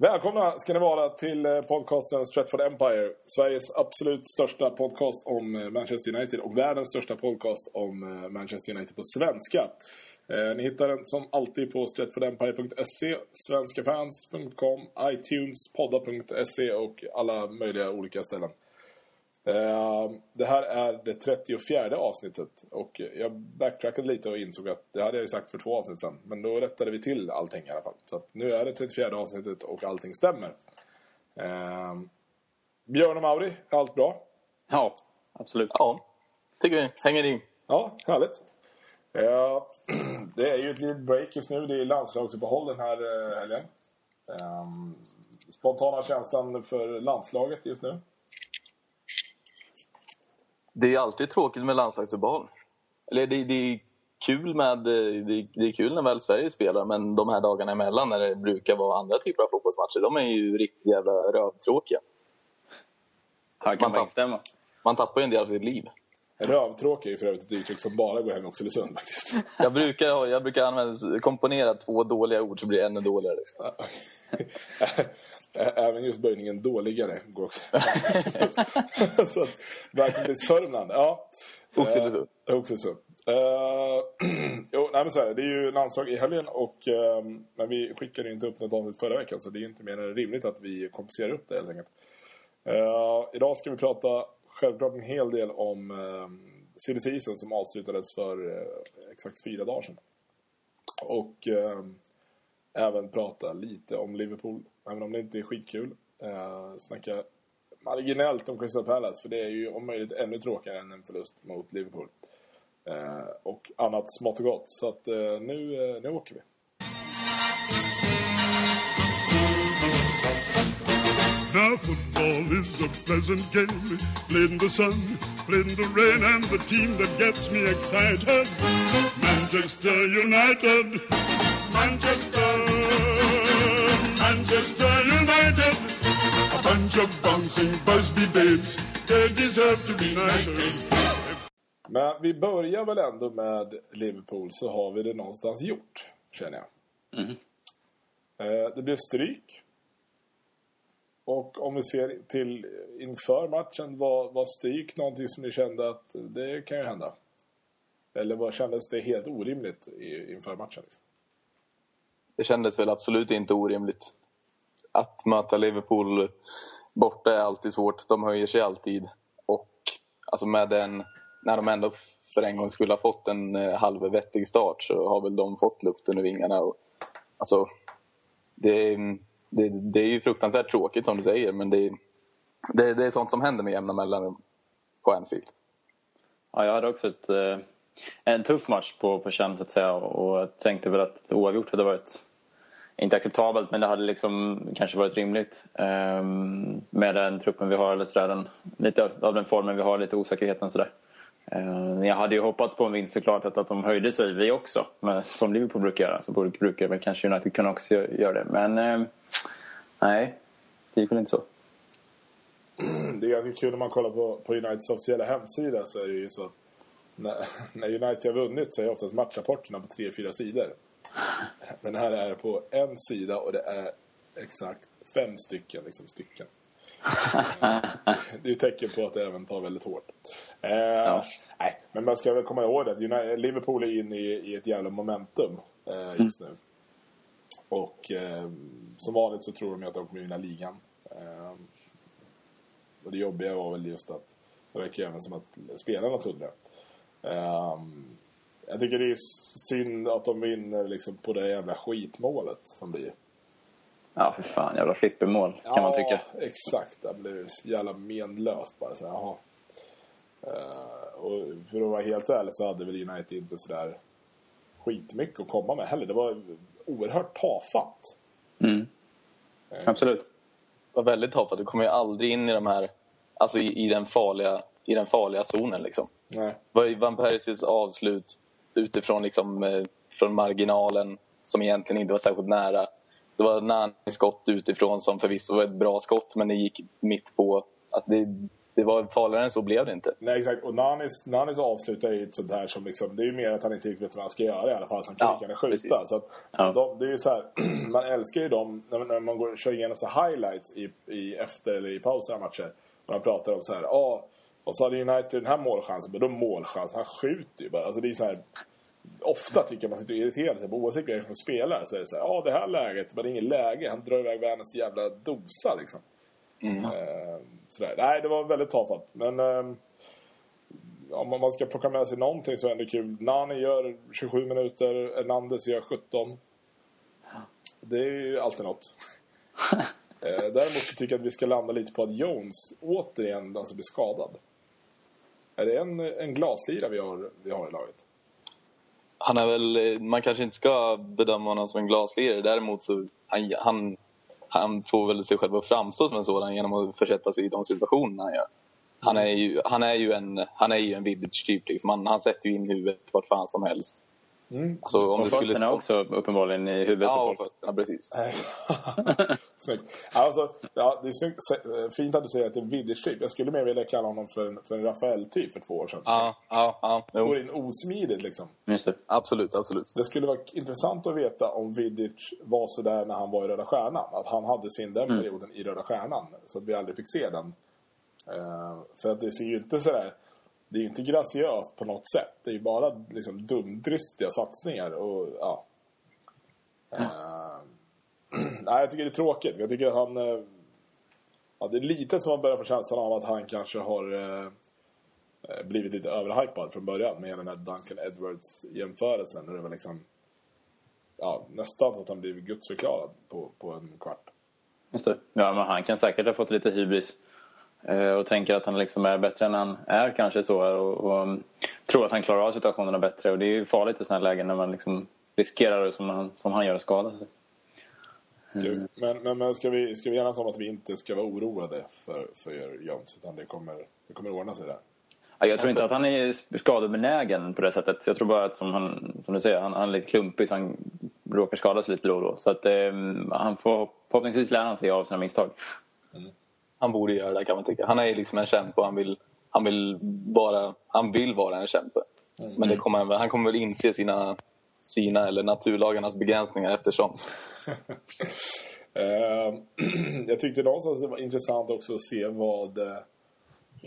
Välkomna ska ni vara till eh, podcasten Stratford Empire. Sveriges absolut största podcast om eh, Manchester United och världens största podcast om eh, Manchester United på svenska. Ni hittar den som alltid på stratfordempire.se, svenskafans.com, iTunes, podda.se och alla möjliga olika ställen. Det här är det 34 avsnittet och jag backtrackade lite och insåg att det hade jag sagt för två avsnitt sedan. Men då rättade vi till allting i alla fall. Så nu är det 34 avsnittet och allting stämmer. Björn och Mauri, allt bra? Ja, absolut. Ja, tycker vi. Hänger i. Ja, härligt. Det är ju ett litet break just nu. Det är landslagsuppehåll den här helgen. Spontana känslan för landslaget just nu? Det är alltid tråkigt med landslagsuppehåll. Eller det, det, är kul med, det, det, är kul när väl Sverige spelar men de här dagarna emellan när det brukar vara andra typer av fotbollsmatcher, de är ju riktigt jävla rövtråkiga. Här kan man, instämma. man tappar ju en del av sitt liv. Rövtråkig är för övrigt ett uttryck som bara går hem i Oxelösund faktiskt. Jag brukar, jag brukar använda, komponera två dåliga ord så blir det ännu dåligare. Liksom. Även just böjningen dåligare går också. så att, verkligen blir Sörmland. Ja. Oxelösund. Uh, Oxelösund. Uh, jo, nej men så här, det är ju landslag i helgen och uh, men vi skickade inte upp något avsnitt förra veckan så det är inte mer än rimligt att vi kompenserar upp det helt enkelt. Uh, idag ska vi prata självklart en hel del om uh, silly season som avslutades för uh, exakt fyra dagar sedan. Och även prata lite om Liverpool Även om det inte är skitkul. Eh, snacka marginellt om Crystal Palace. För det är ju om möjligt ännu tråkigare än en förlust mot Liverpool. Eh, och annat smått och gott. Så att eh, nu, eh, nu åker vi. Now football is a pleasant game Played in the sun, played in the rain And the team that gets me excited Manchester United Manchester Manchester United A bunch of bouncing Busby babes They deserve to be knighted Men vi börjar väl ändå med Liverpool så har vi det någonstans gjort, känner jag. Mm. Det blev stryk. Och om vi ser till inför matchen, var, var stryk någonting som ni kände att det kan ju hända? Eller var, kändes det helt orimligt inför matchen? Liksom? Det kändes väl absolut inte orimligt att möta Liverpool borta är alltid svårt. De höjer sig alltid. Och alltså med den, när de ändå för en gång skulle ha fått en eh, halvvettig start så har väl de fått luften ur vingarna. Och, alltså, det, mm, det, det är ju fruktansvärt tråkigt som du säger men det, det, det är sånt som händer med jämna mellanrum på Anfield. Ja, jag hade också ett, eh, en tuff match på, på känn så att säga och tänkte väl att oavgjort hade varit inte acceptabelt men det hade liksom kanske varit rimligt um, med den truppen vi har eller sådär, den, lite av den formen vi har, lite osäkerheten sådär. Um, jag hade ju hoppats på en vinst såklart att, att de höjde sig, vi också, men, som Liverpool brukar göra så brukar väl kanske United kunna också göra det men um, nej, det gick väl inte så. Det är ganska kul när man kollar på, på Uniteds officiella hemsida så är det ju så att när, när United har vunnit så är oftast matchrapporterna på tre, fyra sidor. Men här är på en sida och det är exakt fem stycken liksom, stycken. det är tecken på att det även tar väldigt hårt. Eh, ja. Nej, men man ska väl komma ihåg att Liverpool är inne i, i ett jävla momentum eh, just mm. nu. Och eh, som vanligt så tror de att de kommer vinna ligan. Eh, och det jobbiga var väl just att det verkar även som att spelarna trodde det. Um, jag tycker det är synd att de vinner liksom på det jävla skitmålet som blir. Ja, för fan. Jävla flippermål kan ja, man tycka. exakt. Det blev så jävla menlöst bara så här, jaha. Uh, och för att vara helt ärlig så hade väl United inte sådär skitmycket att komma med heller. Det var oerhört tafatt. Mm. Uh, Absolut. Det var väldigt tafatt. Du kommer ju aldrig in i de här, alltså i, i den farliga i den farliga zonen liksom. Nej. Det var Van Persis avslut utifrån liksom, eh, från marginalen som egentligen inte var särskilt nära. Det var Nani skott utifrån som förvisso var ett bra skott men det gick mitt på. Alltså det, det var farligare än så blev det inte. Nej, exakt. Och Nanis, Nanis avslutar ju ett sånt här som liksom, det är ju mer att han inte riktigt vet vad han ska göra i alla fall. Så han kan Ja, lika gärna skjuta. Så att Ja. de, det är ju så här, man älskar ju dem när, när man går, kör igenom så highlights i, i efter eller i pauser av matcher. Och de pratar om så här, ja, och så hade United den här målchansen, men då målchans, han skjuter ju bara. Alltså det är så här, ofta tycker jag man sitter och irriterar sig på oavsett vilka som spelar. Så är det så här, ja det här läget, men det är inget läge. Han drar iväg världens jävla dosa liksom. Eh, sådär. Nej, det var väldigt tafatt. Men eh, om man ska plocka med sig någonting så är det ändå kul. Nani gör 27 minuter, Hernandez gör 17. Det är ju alltid något. eh, däremot så tycker jag att vi ska landa lite på att Jones återigen alltså blir skadad. Är det en, en glaslira vi har, vi har i laget? Han är väl, man kanske inte ska bedöma honom som en glaslirare. Däremot så han, han, han får väl sig själv att framstå som en sådan genom att försätta sig i de situationerna han gör. Han är ju, han är ju en, han är ju en Vidic-typ. Liksom. Han, han sätter ju in huvudet vart fan som helst. Mm. Alltså, om Och det skulle fötterna också uppenbarligen i huvudet Ja, på fötterna, precis. Snyggt. Alltså, ja, det är snyggt, eh, fint att du säger att det är en Vidic-typ. Jag skulle mer vilja kalla honom för en, för en Rafael-typ för två år sedan. Ja, ja, ja. Går Jo, in osmidigt liksom. Just det. absolut, absolut. Det skulle vara intressant att veta om Vidic var så där när han var i Röda Stjärnan. Att han hade sin den perioden i Röda Stjärnan. Så att vi aldrig fick se den. Eh, för att det ser ju inte sådär... Det är ju inte graciöst på något sätt. Det är ju bara liksom dumdristiga satsningar. Och, ja. Eh, nej, jag tycker det är tråkigt. Jag tycker att han... eh, Ja, det är lite som man börjar få känslan av att han kanske har eh, blivit lite överhypad från början med den här Duncan Edwards-jämförelsen. När det var liksom ja, nästan så att han blev gudsförklarad på, på en kvart. Just det. Ja, men han kan säkert ha fått lite hybris. Eh, Och tänker att han liksom är bättre än han är kanske så. Och, och um, tror att han klarar av situationerna bättre. Och det är ju farligt i sådana här lägen när man liksom riskerar det som han, som han gör att skada sig. Vi- Men, men, men ska, vi, ska vi enas om att vi inte ska vara oroade för, för Jones? Utan det kommer, det kommer ordna sig där. Ja, Jag tror inte att han är skadebenägen på det sättet. Jag tror bara att som, han, som du säger, han, han är lite klumpig så han råkar skada sig lite då och då. Så att eh, han får förhoppningsvis lära sig av sina misstag. Han borde göra det kan man tycka. Han är liksom en kämpe och han vill, han vill, bara, han vill vara en kämpe. Men det kommer, han han kommer väl inse sina, sina eller naturlagarnas begränsningar eftersom. Eh, jag tyckte någonstans det var intressant också att se vad, eh,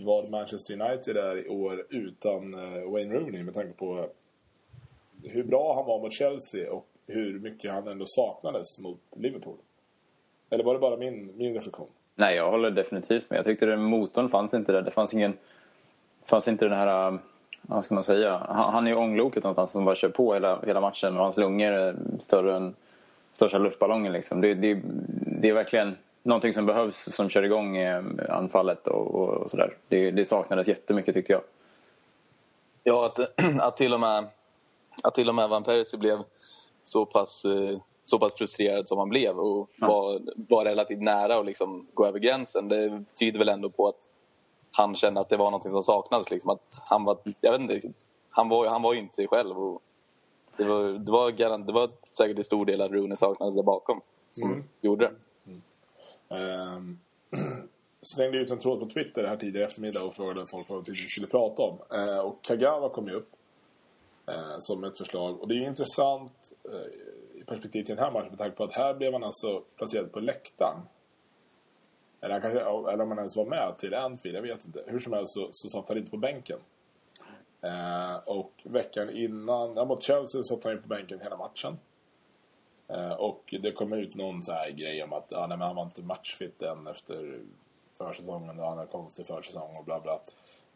vad Manchester United är i år utan eh, Wayne Rooney med tanke på hur bra han var mot Chelsea och hur mycket han ändå saknades mot Liverpool. Eller var det bara min, min reflektion? Nej, jag håller definitivt med. Jag tyckte den motorn fanns inte där. Det fanns ingen... fanns inte den här... Um, vad ska man säga? Han, han är ju ångloket någonstans som bara kör på hela, hela matchen och hans lungor är större än största luftballongen. Liksom. Det, det, det är verkligen någonting som behövs som kör igång um, anfallet och, och, och sådär. Det, det saknades jättemycket tyckte jag. Ja, att, att, till och med, att till och med Van Persie blev så pass, eh, så pass frustrerad som han blev och var, var relativt nära att liksom gå över gränsen. Det tyder väl ändå på att han kände att det var något som saknades. Liksom. Att han, var, jag vet inte riktigt. Han var, han var ju inte sig själv. Och det, var, det, var garant, det var säkert en stor del att Rooney saknades där bakom som Mm. gjorde det. Ehm, slängde ut en tråd på Twitter här tidigare i eftermiddag och frågade folk vad vi skulle prata om. Eh, och Kagawa kom ju upp eh, som ett förslag. Och det är intressant i perspektiv till den här matchen med tanke på att här blev han alltså placerad på läktaren. Eller, han kanske, eller om han ens var med till Anfield, jag vet inte. Hur som helst så, så satt han inte på bänken. Eh, och veckan innan, ja, mot Chelsea satt han ju på bänken hela matchen. Eh, och det kom ut någon så här grej om att ja, nej, men han var inte matchfit än efter försäsongen och han har konstig försäsong och bla bla.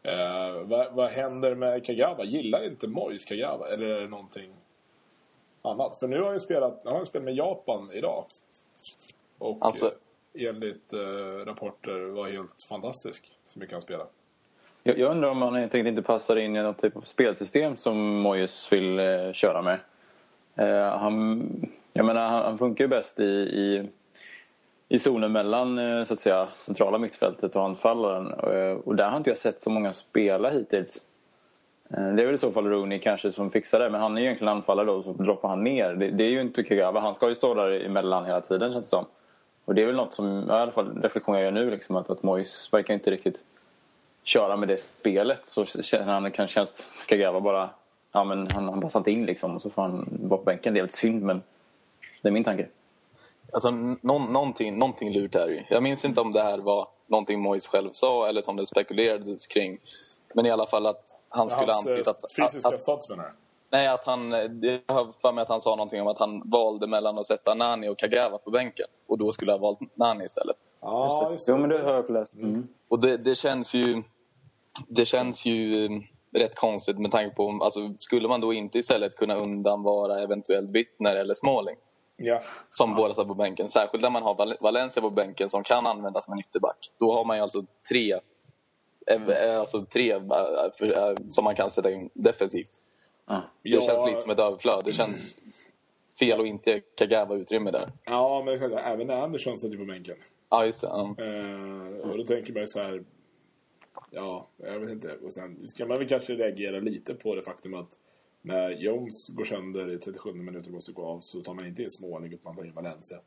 Eh, vad, vad händer med Kagawa? Gillar inte Mois Kagawa? Eller är det någonting annat? För nu har han ju spelat, han har spelat med Japan idag. Och Alltså- enligt eh, rapporter var helt fantastisk så mycket han spelar. Jag, jag undrar om han helt enkelt inte passar in i något typ av spelsystem som Moyes vill eh, köra med. Eh, han, jag menar, han, han funkar ju bäst i, i, i zonen mellan eh, så att säga, centrala mittfältet och anfallaren. Eh, och där har inte jag sett så många spela hittills. Eh, det är väl i så fall Rooney kanske som fixar det, men han är ju egentligen anfallare då och så droppar han ner. Det, det är ju inte Kagawa, han ska ju stå där emellan hela tiden känns det som. Och det är väl något som, i alla fall reflektion jag gör nu, liksom, att, att Mois verkar inte riktigt köra med det spelet så känner han kanske känns Kagawa bara ja, men han, han passar inte in liksom och så får han vara på bänken. Det är väldigt synd men det är min tanke. Alltså någon, någonting, någonting lurt är ju. Jag minns inte om det här var någonting Mois själv sa eller som det spekulerades kring. Men i alla fall att han skulle Hans antytt eh, att... fysiska att, status menar du? nej, att han... Jag har för mig att han sa någonting om att han valde mellan att sätta Nani och Kagawa på bänken. Och då skulle ha valt Nani istället. Ja, just det. Jo men det har jag läst. Mm. Och det, det känns ju... Det känns ju eh, rätt konstigt med tanke på... Alltså, skulle man då inte istället kunna undanvara eventuellt Bittner eller Smalling? Ja. Som båda står på bänken. Särskilt när man har Val- Valencia på bänken som kan användas som en ytterback. Då har man ju alltså tre, eh, eh, alltså tre eh, eh, som man kan sätta in defensivt. Ja. Det Ja. känns lite som ett överflöd. Det känns fel att inte Kagawa utrymme där. Ja, men även Andersson satt ju på bänken. Ja, just det. Ja. Eh, och då tänker man ju så här... Ja, jag vet inte. Och sen ska man väl kanske reagera lite på det faktum att när Jones går sönder i 37 minuter och måste gå av så tar man inte in Småling utan man tar in Valencia.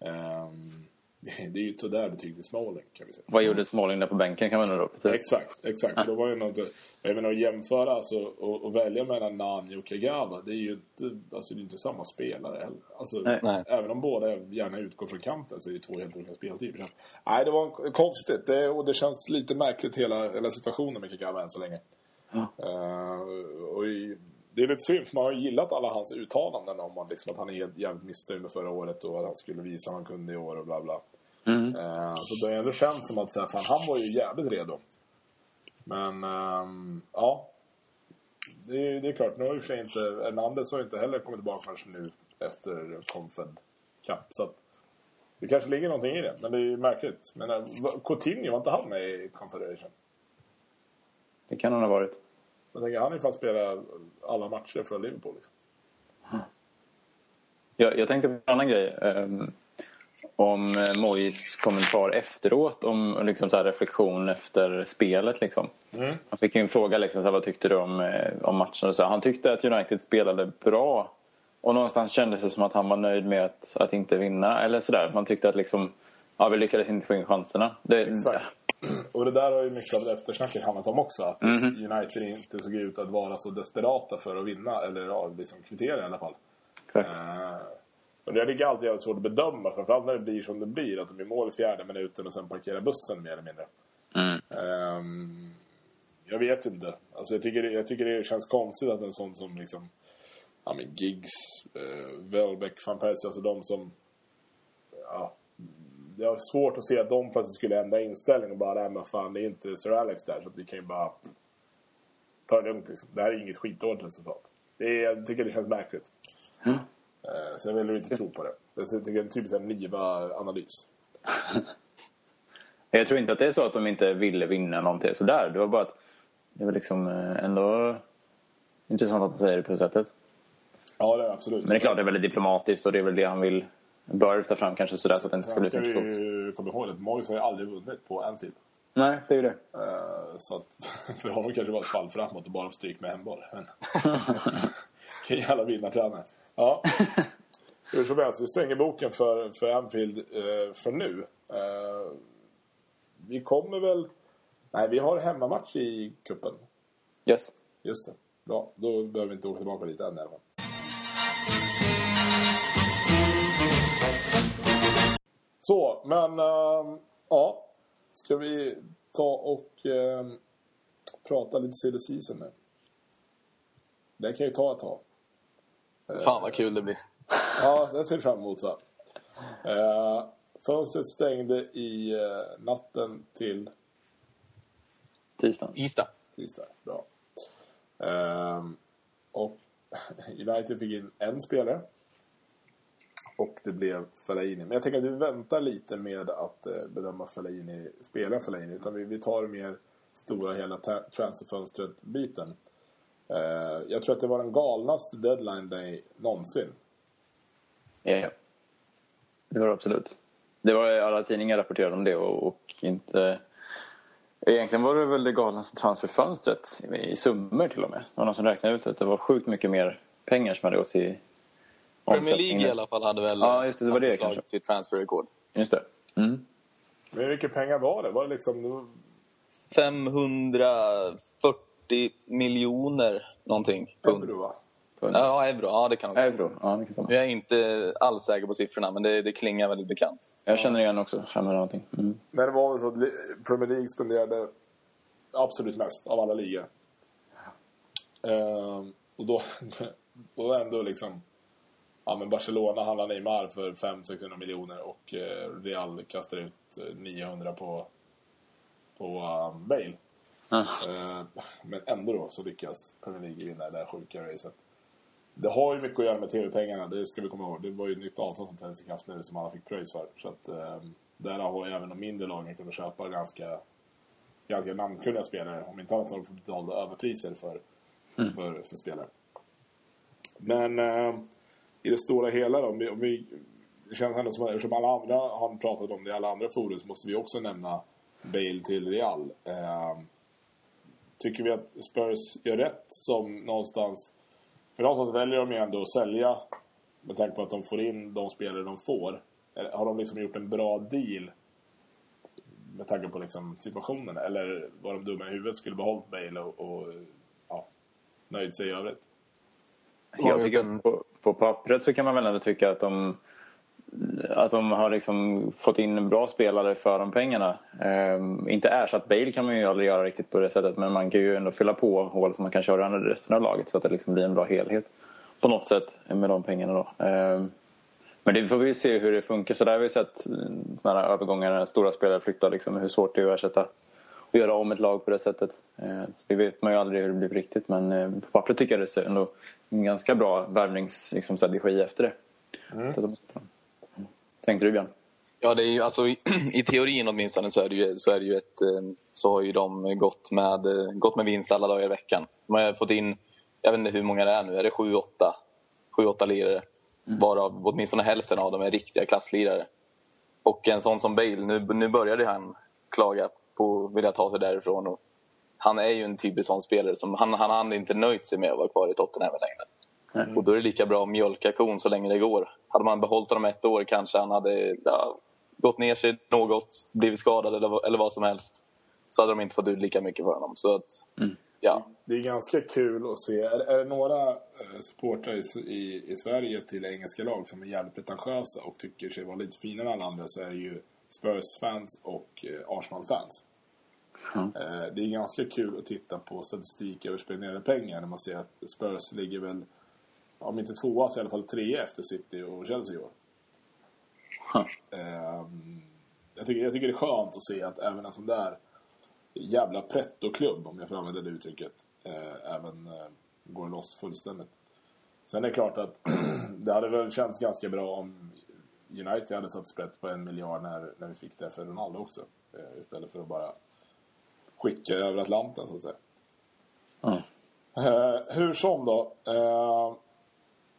Ehm, det är ju sådär betyg till Småling kan vi säga. Vad gjorde Smalling där på bänken kan man undra. Exakt, exakt. Då var ju något, jag menar att jämföra alltså, och, och välja mellan Nani och Kagawa, det är ju inte, alltså, det är inte samma spelare heller. Alltså, Nej. Även om båda gärna utgår från kanten så är det två helt olika speltyper. Nej, det var konstigt. Det, och det känns lite märkligt hela, hela situationen med Kagawa än så länge. Ja. Eh, och i, det är lite synd, för man har ju gillat alla hans uttalanden om att, liksom, att han är jävligt missnöjd med förra året och att han skulle visa vad han kunde i år och bla bla. Mm. Eh, så det ändå känts som att så här, fan, han var ju jävligt redo. Men ehm, ja. Det är, det är klart, nu har ju för inte Hernandez har ju inte heller kommit tillbaka kanske nu efter Confed Cup. Så att det kanske ligger någonting i det, men det är ju märkligt. Men äh, Coutinho, var inte han med i Confederation? Det kan han ha varit. Jag tänker, han har ju fan spelat alla matcher för Liverpool. Liksom. Jag, jag tänkte på en annan grej. Um, om eh, Mois kommentar efteråt om liksom så reflektion efter spelet. Liksom. Mm. Han fick ju en fråga liksom, så här, vad tyckte du om, eh, om matchen. Och så här, han tyckte att United spelade bra. Och någonstans kändes det som att han var nöjd med att, att inte vinna. Eller sådär. Man tyckte att liksom, ja, vi lyckades inte få in chanserna. Det, Exakt. Och det där har ju mycket av det eftersnacket handlat om också. Att Mhm. United inte såg ut att vara så desperata för att vinna. Eller ja, liksom kvittera i alla fall. Exakt. Eh, och det är alltid jävligt svårt att bedöma. Framförallt när det blir som det blir. Att de är mål i fjärde minuten och sen parkerar bussen mer eller mindre. Mm. Ehm, jag vet inte. Alltså jag, tycker, jag tycker det känns konstigt att en sån som liksom... Ja men Giggs, uh, Welbeck, Van Persie, alltså de som... Ja, det är svårt att se att de plötsligt skulle ändra inställning och bara, nej men fan det är inte Sir Alex där så att vi kan ju bara ta det lugnt liksom. Det här är inget skitdåligt resultat. Det är, jag tycker det känns märkligt. Mm. Så jag vill inte tro på det. Jag tycker det är en typisk Niva-analys. Jag tror inte att det är så att de inte ville vinna någonting sådär. Det var bara att det var liksom eh, ändå intressant att han säger det på det sättet. Ja, det är absolut. Men det är klart det är väldigt diplomatiskt och det är väl det han vill bör lyfta fram kanske sådär så att det inte ska Sen bli ska för vi stort. ju komma ihåg att Moyes har ju aldrig vunnit på Anfield. Nej, det är ju det. Eh, Så att för honom kanske det var ett fall framåt och bara stryk med hemboll. Men vilken jävla vinnartränare. Ja. Hur som helst, vi stänger boken för, för Anfield eh, för nu. Eh, vi kommer väl... Nej, vi har hemmamatch i kuppen. Yes. Just det. Bra, då behöver vi inte åka tillbaka dit än i alla fall. Så, men ehm, ja. Ska vi ta och ehm, prata lite silly season nu? Det kan ju ta ett tag. Fan vad kul det blir. Ja, det ser fram emot. Så. Uh, fönstret stängde i eh, natten till Tisdagen. Tisdag. tisdag. Bra. Ehm, och United fick in en spelare. Och det blev Fellaini. Men jag tänker att vi väntar lite med att eh, bedöma Fellaini, spela Fellaini. Utan vi, vi tar mer stora hela transferfönstret-biten. Eh, jag tror att det var den galnaste deadline day någonsin. Ja, ja. Det var det absolut. Det var alla tidningar rapporterade om det och, och inte... Egentligen var det väl det galnaste transferfönstret i summor till och med. Det var någon som räknade ut att det var sjukt mycket mer pengar som hade gått till Premier League i alla fall hade väl Ja, just det, det var det slagit kanske. sitt transferrekord. Just det. Mm. Men hur mycket pengar var det? Var det liksom... det var 540 miljoner någonting. pund. Euro, va? Ja, euro. Ja, det kan också Euro, ja det kan. Jag är inte alls säker på siffrorna, men det, det klingar väldigt bekant. Jag känner igen också, 500 någonting. Mm. Men det var väl så att Premier League spenderade absolut mest av alla ligor. Ehm, och då, då ändå liksom... Ja, men Barcelona handlar Neymar för 500-600 miljoner och eh, Real kastar ut eh, 900 på, på um, Bale. Ehm, men ändå då så lyckas Premier League vinna det där sjuka racet. Det har ju mycket att göra med tv-pengarna, det ska vi komma ihåg. Det var ju ett nytt avtal som trädde i kraft nu som alla fick pröjs för. Så att um, där har ju även de mindre lagen kunnat köpa ganska, ganska namnkunniga spelare. Om inte annat så har de fått betala överpriser för, för, för spelare. Men eh, i det stora hela då, om vi, om vi, det känns ändå som att eftersom alla andra har pratat om det i alla andra forum så måste vi också nämna Bale till Real. Eh, tycker vi att Spurs gör rätt som någonstans... För någonstans väljer de ju ändå att sälja med tanke på att de får in de spelare de får. Har de liksom gjort en bra deal med tanke på liksom situationen? Eller var de dumma i huvudet skulle behållit Bale och, och ja, nöjt sig i övrigt? Jag tycker på, på pappret så kan man väl ändå tycka att de, att de har liksom fått in bra spelare för de pengarna. Ehm, inte ersatt Bale kan man ju aldrig göra riktigt på det sättet men man kan ju ändå fylla på hål som man kan köra i resten av laget så att det liksom blir en bra helhet på något sätt med de pengarna då. Ehm, men det får vi se hur det funkar. Så där har vi sett sådana här övergångar när stora spelare flyttar liksom, hur svårt det är att ersätta och göra om ett lag på det sättet. Eh, Så det vet man ju aldrig hur det blir riktigt men eh, på pappret tycker jag det ser ändå en ganska bra värvningsstrategi liksom, efter det. Mm. Tänkte du Björn? Ja, det är ju, alltså, i, i teorin åtminstone så är det ju, så är det ju ett, eh, så har ju de gått med, eh, gått med vinst alla dagar i veckan. De har fått in, jag vet inte hur många det är nu, är det sju, åtta? Sju, åtta lirare. Varav åtminstone hälften av dem är riktiga klasslirare. Och en sån som Bale, nu, nu började han klaga på att vilja ta sig därifrån. Och han är ju en typisk sån spelare som, han, han hade inte nöjt sig med att vara kvar i Tottenham längre. Och då är det lika bra att mjölka kon så länge det går. Hade man behållit honom ett år kanske han hade ja, gått ner sig något, blivit skadad eller, eller vad som helst. Så hade de inte fått ut lika mycket för honom. Så att, ja. Det är ganska kul att se. Är, är det några eh, supportrar i, i, i Sverige till engelska lag som är jävligt pretentiösa och tycker sig vara lite finare än alla andra så är det ju Spurs-fans och eh, Arsenal-fans. Eh, det är ganska kul att titta på statistik över spenderade pengar när man ser att Spurs ligger väl, om inte tvåa så i alla fall trea efter City och Chelsea i år. Ehm, jag, tycker, jag tycker det är skönt att se att även en sån där jävla pretto-klubb, om jag får använda det uttrycket, eh, även eh, går loss fullständigt. Sen är det klart att det hade väl känts ganska bra om United hade satt sprätt på en miljard när, när vi fick det för Ronaldo också. Eh, istället för att bara skicka över Atlanten, så att säga. Eh, hur som då. Eh,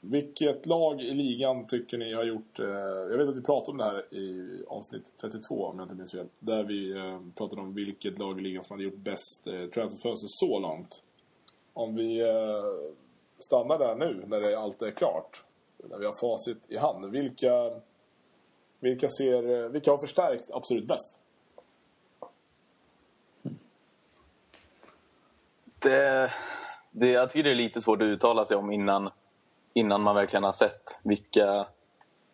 vilket lag i ligan tycker ni har gjort... Eh, jag vet att vi pratade om det här i avsnitt 32 om jag inte minns fel. Där vi eh, pratade om vilket lag i ligan som hade gjort bäst eh, transferfönster så långt. Om vi eh, stannar där nu när det allt är klart. När vi har facit i hand. Vilka, vilka, ser, eh, vilka har förstärkt absolut bäst? Det, det, jag tycker det är lite svårt att uttala sig om innan, innan man verkligen har sett vilka,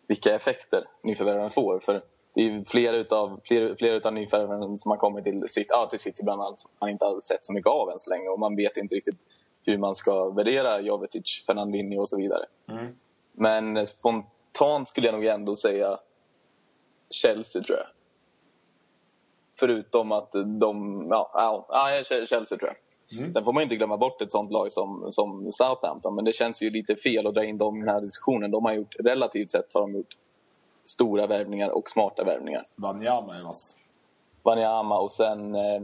vilka effekter nyförvärven får. För det är flera utav, flera, flera utav nyförvärven som har kommit till City, ja, till City bland annat som man inte har sett så mycket av än så länge. Och man vet inte riktigt hur man ska värdera Jovetic, Fernandinho och så vidare. Men spontant skulle jag nog ändå säga Chelsea tror jag. Förutom att de, ja, ja, ja Chelsea tror jag. Sen får man inte glömma bort ett sånt lag som, som Southampton. Men det känns ju lite fel att dra in dem i den här diskussionen. De har gjort, relativt sett har de gjort stora värvningar och smarta värvningar. Wanyama är vass. Wanyama och sen, eh,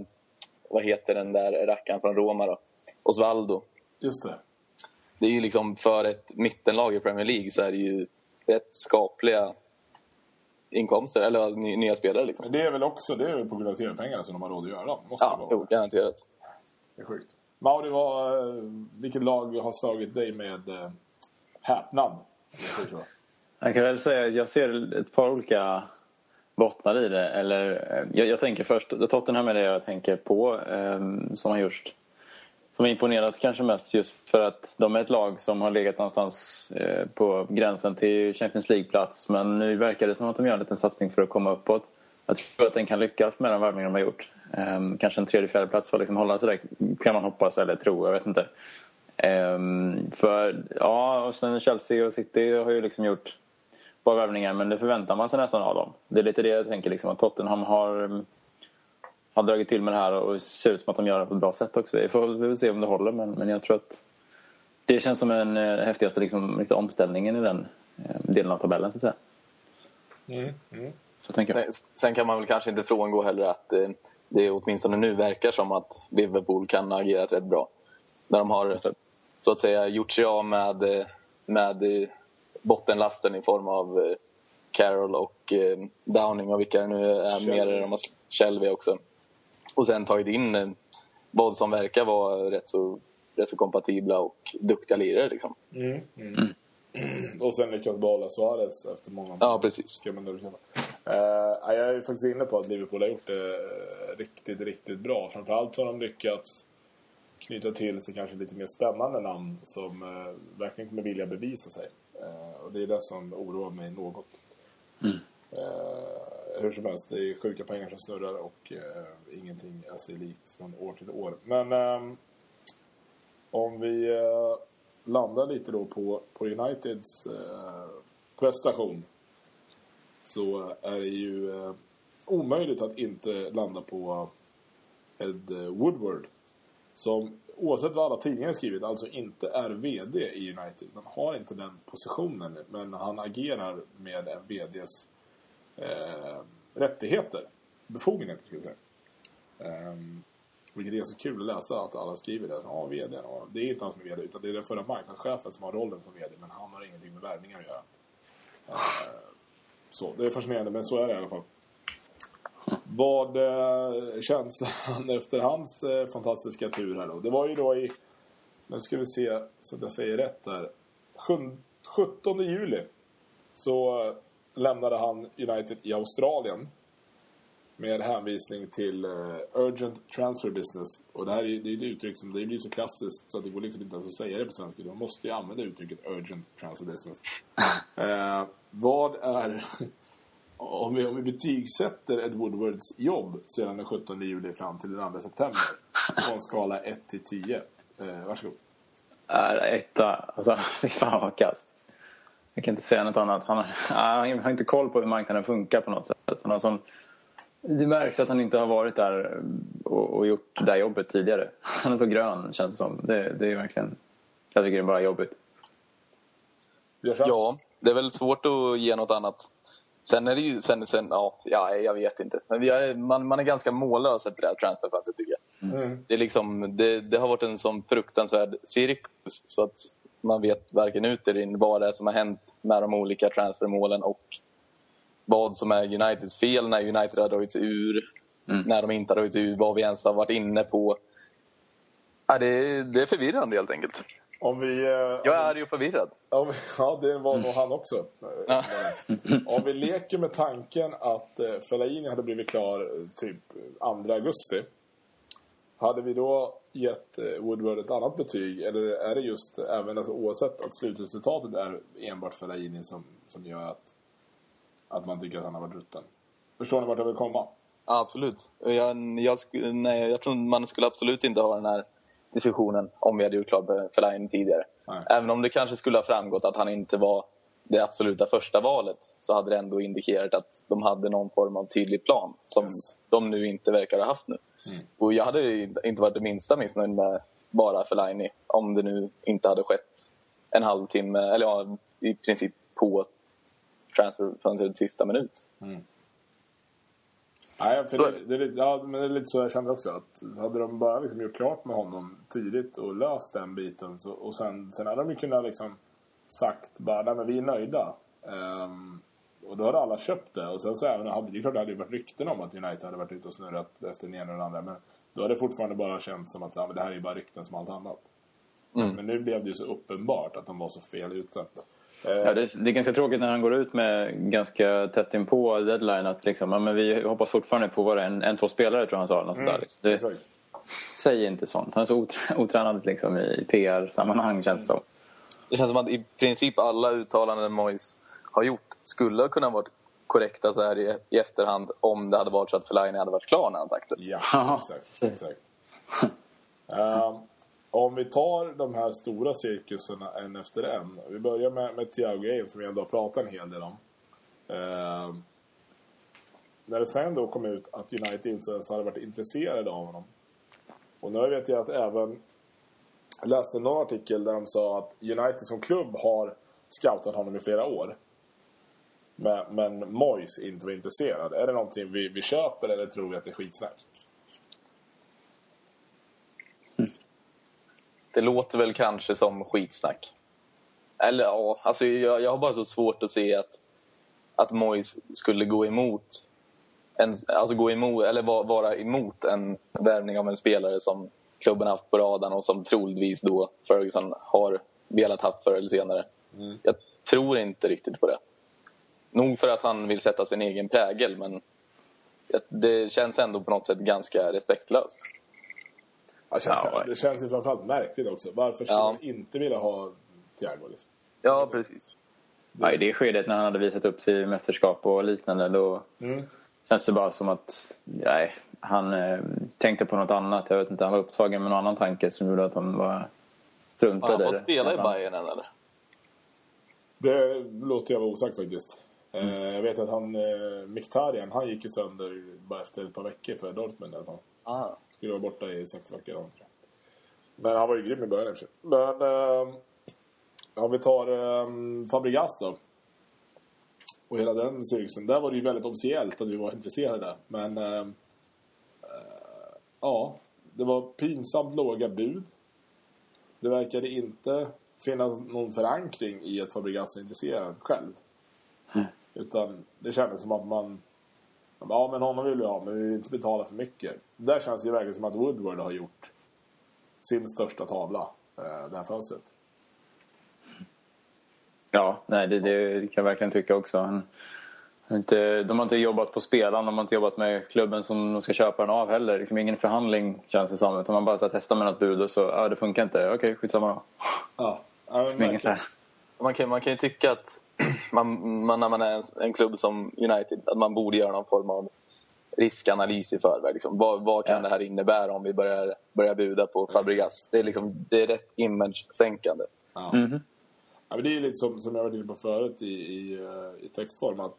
vad heter den där rackaren från Roma då? Osvaldo. Just det. Det är ju liksom för ett mittenlag i Premier League så är det ju rätt skapliga inkomster, eller ny- nya spelare liksom. Men det är väl också det är väl på grund av tv-pengarna som de har råd att göra. Måste det Ja, vara. jo, garanterat. Det är sjukt. Mauri, vad, eh, vilket lag har slagit dig med eh, häpnad? Jag kan väl säga att jag ser ett par olika bottnar i det. Eller, eh, jag, jag tänker först, Tottenham är det jag tänker på eh, som har gjort som har imponerat kanske mest just för att de är ett lag som har legat någonstans eh, på gränsen till Champions League-plats. Men nu verkar det som att de gör en liten satsning för att komma uppåt. Jag tror att den kan lyckas med den värvning de har gjort. Um, kanske en tredje, fjärde plats för att liksom hålla sig där kan man hoppas eller tro, jag vet inte. Um, för ja, och sen Chelsea och City har ju liksom gjort bra värvningar men det förväntar man sig nästan av dem. Det är lite det jag tänker liksom att Tottenham har, har dragit till med det här och det ser ut som att de gör det på ett bra sätt också. Vi får, vi se om det håller men, men jag tror att det känns som den eh, häftigaste liksom, omställningen i den eh, delen av tabellen så att säga. Mm, mm. Så tänker jag. Sen kan man väl kanske inte frångå heller att eh, det åtminstone nu verkar som att Liverpool kan ha agerat rätt bra. När de har så att säga gjort sig av med, eh, med eh, bottenlasten i form av Carroll och Downing och vilka det nu är mer. De har Shelby också. Och sen tagit in vad som verkar vara rätt så, rätt så kompatibla och duktiga lirare. Liksom. Mm, mm. Mm. Och sen lyckas behålla Suarez efter många Ja, precis. Uh, jag är faktiskt inne på att Liverpool har gjort det riktigt, riktigt bra. Framförallt har de lyckats knyta till sig kanske lite mer spännande namn som uh, verkligen kommer vilja bevisa sig. Uh, och det är det som oroar mig något. Mm. Uh, hur som helst, det är sjuka pengar som snurrar och ingenting är sig likt från år till år. Men ehm, om vi landar lite då på, på Uniteds prestation så är det ju eh, omöjligt att inte landa på Ed Woodward som oavsett vad alla tidningar skrivit alltså inte är VD i United. Han har inte den positionen men han agerar med en VDs eh, rättigheter. Befogenheter skulle jag säga. Um, vilket är så kul att läsa att alla skriver det. Ja, VD. Ja, det är inte han som är VD utan det är den förra marknadschefen som har rollen som VD men han har ingenting med värvningar att göra. Uh, så, det är fascinerande men så är det i alla fall. Vad eh, känslan efter hans eh, fantastiska tur här då? Det var ju då i, nu ska vi se så att jag säger rätt här. 17 juli så eh, lämnade han United i Australien. Med hänvisning till uh, Urgent Transfer Business. Och det här är, det är ett uttryck som det blir så klassiskt så att det går liksom inte ens att säga det på svenska. Man måste ju använda uttrycket Urgent Transfer Business. uh, vad är om vi, om vi betygsätter Ed Woodwards jobb sedan den 17 juli fram till den 2 september på en skala 1 till 10. Eh, varsågod. Äh, etta. Alltså, fy fan vad kast. Jag kan inte säga något annat. Han, han har inte koll på hur marknaden funkar på något sätt. Han har sån, det märks att han inte har varit där och, och gjort det där jobbet tidigare. Han är så grön känns det som. Det, det är verkligen... Jag tycker det är bara jobbigt. Ja, det är väl svårt att ge något annat. Sen är det ju, sen, sen ja, ja jag vet inte. Men vi är, man, man är ganska mållös efter det här transferfönstret tycker jag. Mm. Det, är liksom, det, det, har varit en sån fruktansvärd cirkus så att man vet varken ut eller in vad det är som har hänt med de olika transfermålen och vad som är Uniteds fel när United har dragit sig ur, mm. när de inte har dragit sig ur, vad vi ens har varit inne på. Ja, det, det är förvirrande helt enkelt. Om vi, eh, jag är arg och förvirrad. Om, ja, det var nog han också. Ja. Om vi leker med tanken att eh, Fellaini hade blivit klar eh, typ 2 augusti. Hade vi då gett eh, Woodward ett annat betyg? Eller är det just, även alltså, oavsett att slutresultatet är enbart Fellaini som, som gör att, att man tycker att han har varit rutten? Förstår ni vart jag vill komma? Absolut. Jag, jag, nej, jag tror man skulle absolut inte ha den här diskussionen om vi hade gjort klart Fellaini tidigare. Nej. Även om det kanske skulle ha framgått att han inte var det absoluta första valet så hade det ändå indikerat att de hade någon form av tydlig plan som yes. de nu inte verkar ha haft nu. Mm. Och jag hade inte varit det minsta missnöjd med bara Fellaini om det nu inte hade skett en halvtimme, eller ja, i princip på transferfönstrets sista minut. Mm. Nej, för det, det, är, ja, men det är lite så jag känner också. Att hade de bara liksom gjort klart med honom tidigt och löst den biten. Så, och sen, sen hade de ju kunnat liksom sagt bara, nej men vi är nöjda. Um, och då hade alla köpt det. Och sen så även hade det klart det hade ju varit rykten om att United hade varit ute och snurrat efter den ena och den andra. Men då hade det fortfarande bara känts som att ja, men det här är ju bara rykten som allt annat. Mm. Men nu blev det ju så uppenbart att de var så fel ute. Ja, det, är, det är ganska tråkigt när han går ut med ganska tätt in på deadline att liksom, ja, men vi hoppas fortfarande på vara en, en, två spelare tror jag han sa. Något mm, där, liksom. det, säg inte sånt. Han är så otränad liksom, i PR-sammanhang känns det som. Det känns som att i princip alla uttalanden Mois har gjort skulle ha kunnat vara korrekta så här i, i efterhand om det hade varit så att Fellaini hade varit klar när han sagt det. Ja, exakt. exakt. uh, om vi tar de här stora cirkuserna en efter en. Vi börjar med, med Thiago Game som vi ändå har pratat en hel del om. Eh, när det sen då kom ut att United inte ens hade varit intresserade av honom. Och nu vet jag att även jag läste någon artikel där de sa att United som klubb har scoutat honom i flera år. Men, men Moyes inte var intresserad. Är det någonting vi, vi köper eller tror vi att det är skitsnack? Det låter väl kanske som skitsnack. Eller ja, alltså jag, jag har bara så svårt att se att, att Moyes skulle gå emot en, alltså gå emot, eller vara emot en värvning av en spelare som klubben haft på radarn och som troligtvis då Ferguson har velat haft förr eller senare. Mm. Jag tror inte riktigt på det. Nog för att han vill sätta sin egen prägel, men det känns ändå på något sätt ganska respektlöst. Ja, känns, ja, det känns ju framförallt märkligt också. Varför skulle ja. man inte vilja ha Thiago? Liksom? Ja, precis. Ja, I det skedet när han hade visat upp sig i mästerskap och liknande då mm. känns det bara som att nej, han eh, tänkte på något annat. Jag vet inte, han var upptagen med någon annan tanke som gjorde att han var struntade. Har han fått spela i Bayern än eller? Det låter jag vara osagt faktiskt. Mm. Eh, jag vet att han, eh, Miktarian, han gick ju sönder bara efter ett par veckor för Dortmund i alla fall. Ah. Skulle vara borta i sex veckor. Men han var ju grym i början i Men eh, om vi tar eh, Fabregas då. Och hela den cirkusen. Där var det ju väldigt officiellt att vi var intresserade. Men eh, eh, ja, det var pinsamt låga bud. Det verkade inte finnas någon förankring i att Fabregas är intresserad själv. Mm. Utan det kändes som att man... Ja, men honom vill vi ha, men vi vill inte betala för mycket. Där känns det verkligen som att Woodward har gjort sin största tavla eh, det här fönstret. Ja, nej, det, det kan jag verkligen tycka också. Han, inte, de har inte jobbat på spelaren, de har inte jobbat med klubben som de ska köpa den av heller. Liksom ingen förhandling känns det som. Utan man bara testar med något bud och så, ja det funkar inte. Okej, skitsamma då. Ja, man, kan, man kan ju tycka att man, man, när man är en, en, klubb som United, att man borde göra någon form av riskanalys i förväg. Liksom. Vad, vad kan ja. det här innebära om vi börjar, börjar buda på Fabregas? Det är, liksom, det är rätt image-sänkande. Ja. Mm -hmm. ja, men det är lite som, som jag var inne på förut i, i, eh, i textform. Att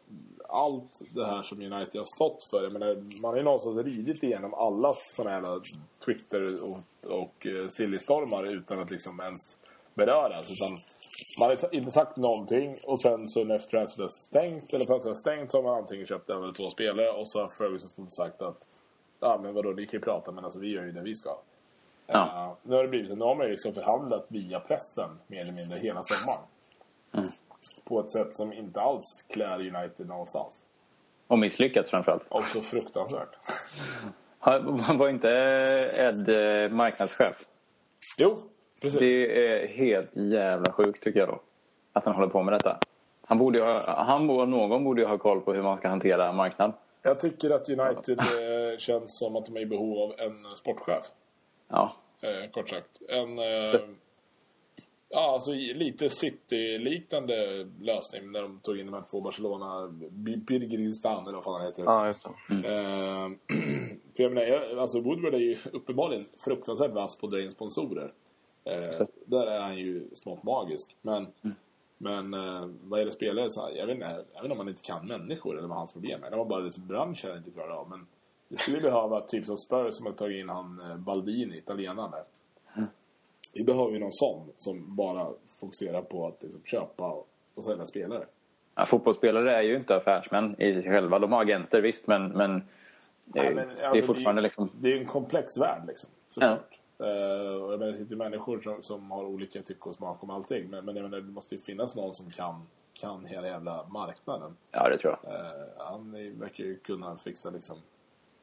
allt det här som United har stått för. Jag menar, man har ju någonstans ridit igenom alla sådana här Twitter och, och uh, sillystormar utan att liksom ens beröras. Utan man har inte sagt någonting och sen så när transfern är stängt eller fönstret är stängt så har man antingen köpt en eller två spelare och så har Ferguson sagt att ja men vadå ni kan ju prata men alltså vi gör ju det vi ska. Ja. Uh, nu har det blivit, nu har man ju liksom förhandlat via pressen mer eller mindre hela sommaren. Mm. På ett sätt som inte alls klär United någonstans. Och misslyckats framförallt. Och så fruktansvärt. Var inte Ed eh, marknadschef? Jo, Precis. Det är helt jävla sjukt tycker jag då. Att han håller på med detta. Han borde ha, han och någon borde ju ha koll på hur man ska hantera marknad. Jag tycker att United eh, känns som att de är i behov av en sportchef. Ja. Eh, kort sagt. En... Eh, ja, alltså lite City-liknande lösning när de tog in de här två Barcelona... Birgiristan eller vad fan han heter. Ja, just det. Mm. Eh, för jag menar, alltså Woodward är ju uppenbarligen fruktansvärt vass på att dra in sponsorer. Eh, där är han ju smått magisk. Men, mm. men eh, vad är det spelare så jag vet, inte, jag vet inte om han inte kan människor eller vad hans problem är. Det var bara liksom branschen inte klarar av. Men det skulle behöva typ som Spurs som har tagit in han eh, Baldini, italienaren där. Mm. Vi behöver ju någon sån som bara fokuserar på att liksom, köpa och sälja spelare. Ja, fotbollsspelare är ju inte affärsmän i sig själva. De har agenter visst men, men, det, är, Nej, men alltså, det är fortfarande det, liksom... Det är en komplex värld liksom. Såklart. Ja. Uh, jag menar, det sitter människor som, som har olika tycke och smak om allting. Men, men jag menar, det måste ju finnas någon som kan, kan hela jävla marknaden. Ja, det tror jag. Uh, han verkar ju kunna fixa liksom,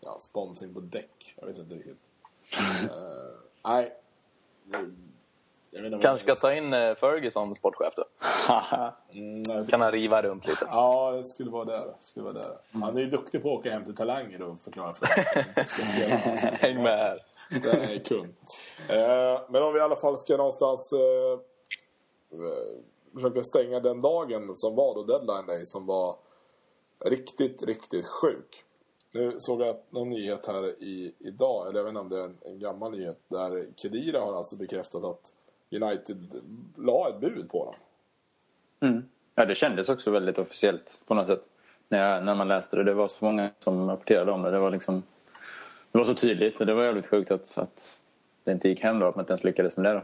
ja, sponsring på däck. Jag vet inte riktigt. Uh, nej. Kanske ska ta in Ferguson sportchef då. Mm, Kan han riva runt lite. Ja, det skulle vara där. Skulle vara där. Han är ju duktig på att åka hem till talanger och förklara för dem. Häng med här. Den är kung. Eh, men om vi i alla fall ska någonstans eh, eh, försöka stänga den dagen som var då deadline day som var riktigt, riktigt sjuk. Nu såg jag någon nyhet här i, idag, eller jag vet inte om det är en, en gammal nyhet, där Kedira har alltså bekräftat att United la ett bud på honom. Mm. Ja, det kändes också väldigt officiellt på något sätt. När, jag, när man läste det. Det var så många som rapporterade om det. Det var liksom... Det var så tydligt och det var jävligt sjukt att, att det inte gick hem då. Att man inte ens lyckades med det då.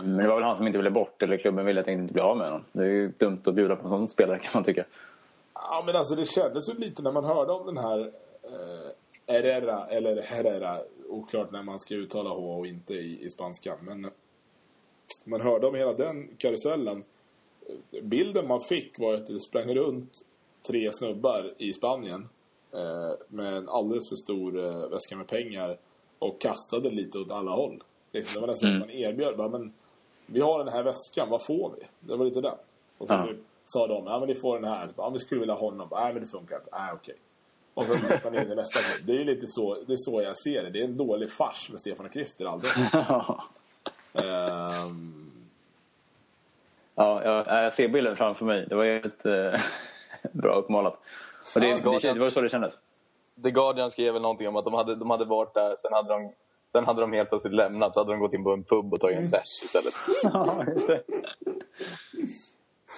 Men det var väl han som inte ville bort eller klubben ville att inte bli av med honom. Det är ju dumt att bjuda på en sån spelare kan man tycka. Ja, men alltså det kändes ju lite när man hörde om den här eh, Herrera, eller Herrera, oklart när man ska uttala H och inte i, i spanskan. Men man hörde om hela den karusellen. Bilden man fick var att det sprang runt tre snubbar i Spanien med en alldeles för stor eh, väska med pengar och kastade lite åt alla håll. Liksom, det var nästan Mm. att man erbjöd, bara, men vi har den här väskan, vad får vi? Det var lite det. Och så Ja. typ, sa de, ja men ni får den här. Ja, vi skulle vilja ha honom. Nej men det funkar inte. Nej okej. Och så man in i nästa. Det är ju lite så, det är så jag ser det. Det är en dålig fars med Stefan och Christer aldrig. Ehm, Ja, jag, jag ser bilden framför mig. Det var jävligt eh, bra uppmålat. Och det, Ja, det, det var så det kändes. The Guardian skrev väl någonting om att de hade, de hade varit där, sen hade, de, sen hade de helt plötsligt lämnat. Så hade de gått in på en pub och tagit en bärs istället. Ja, just det.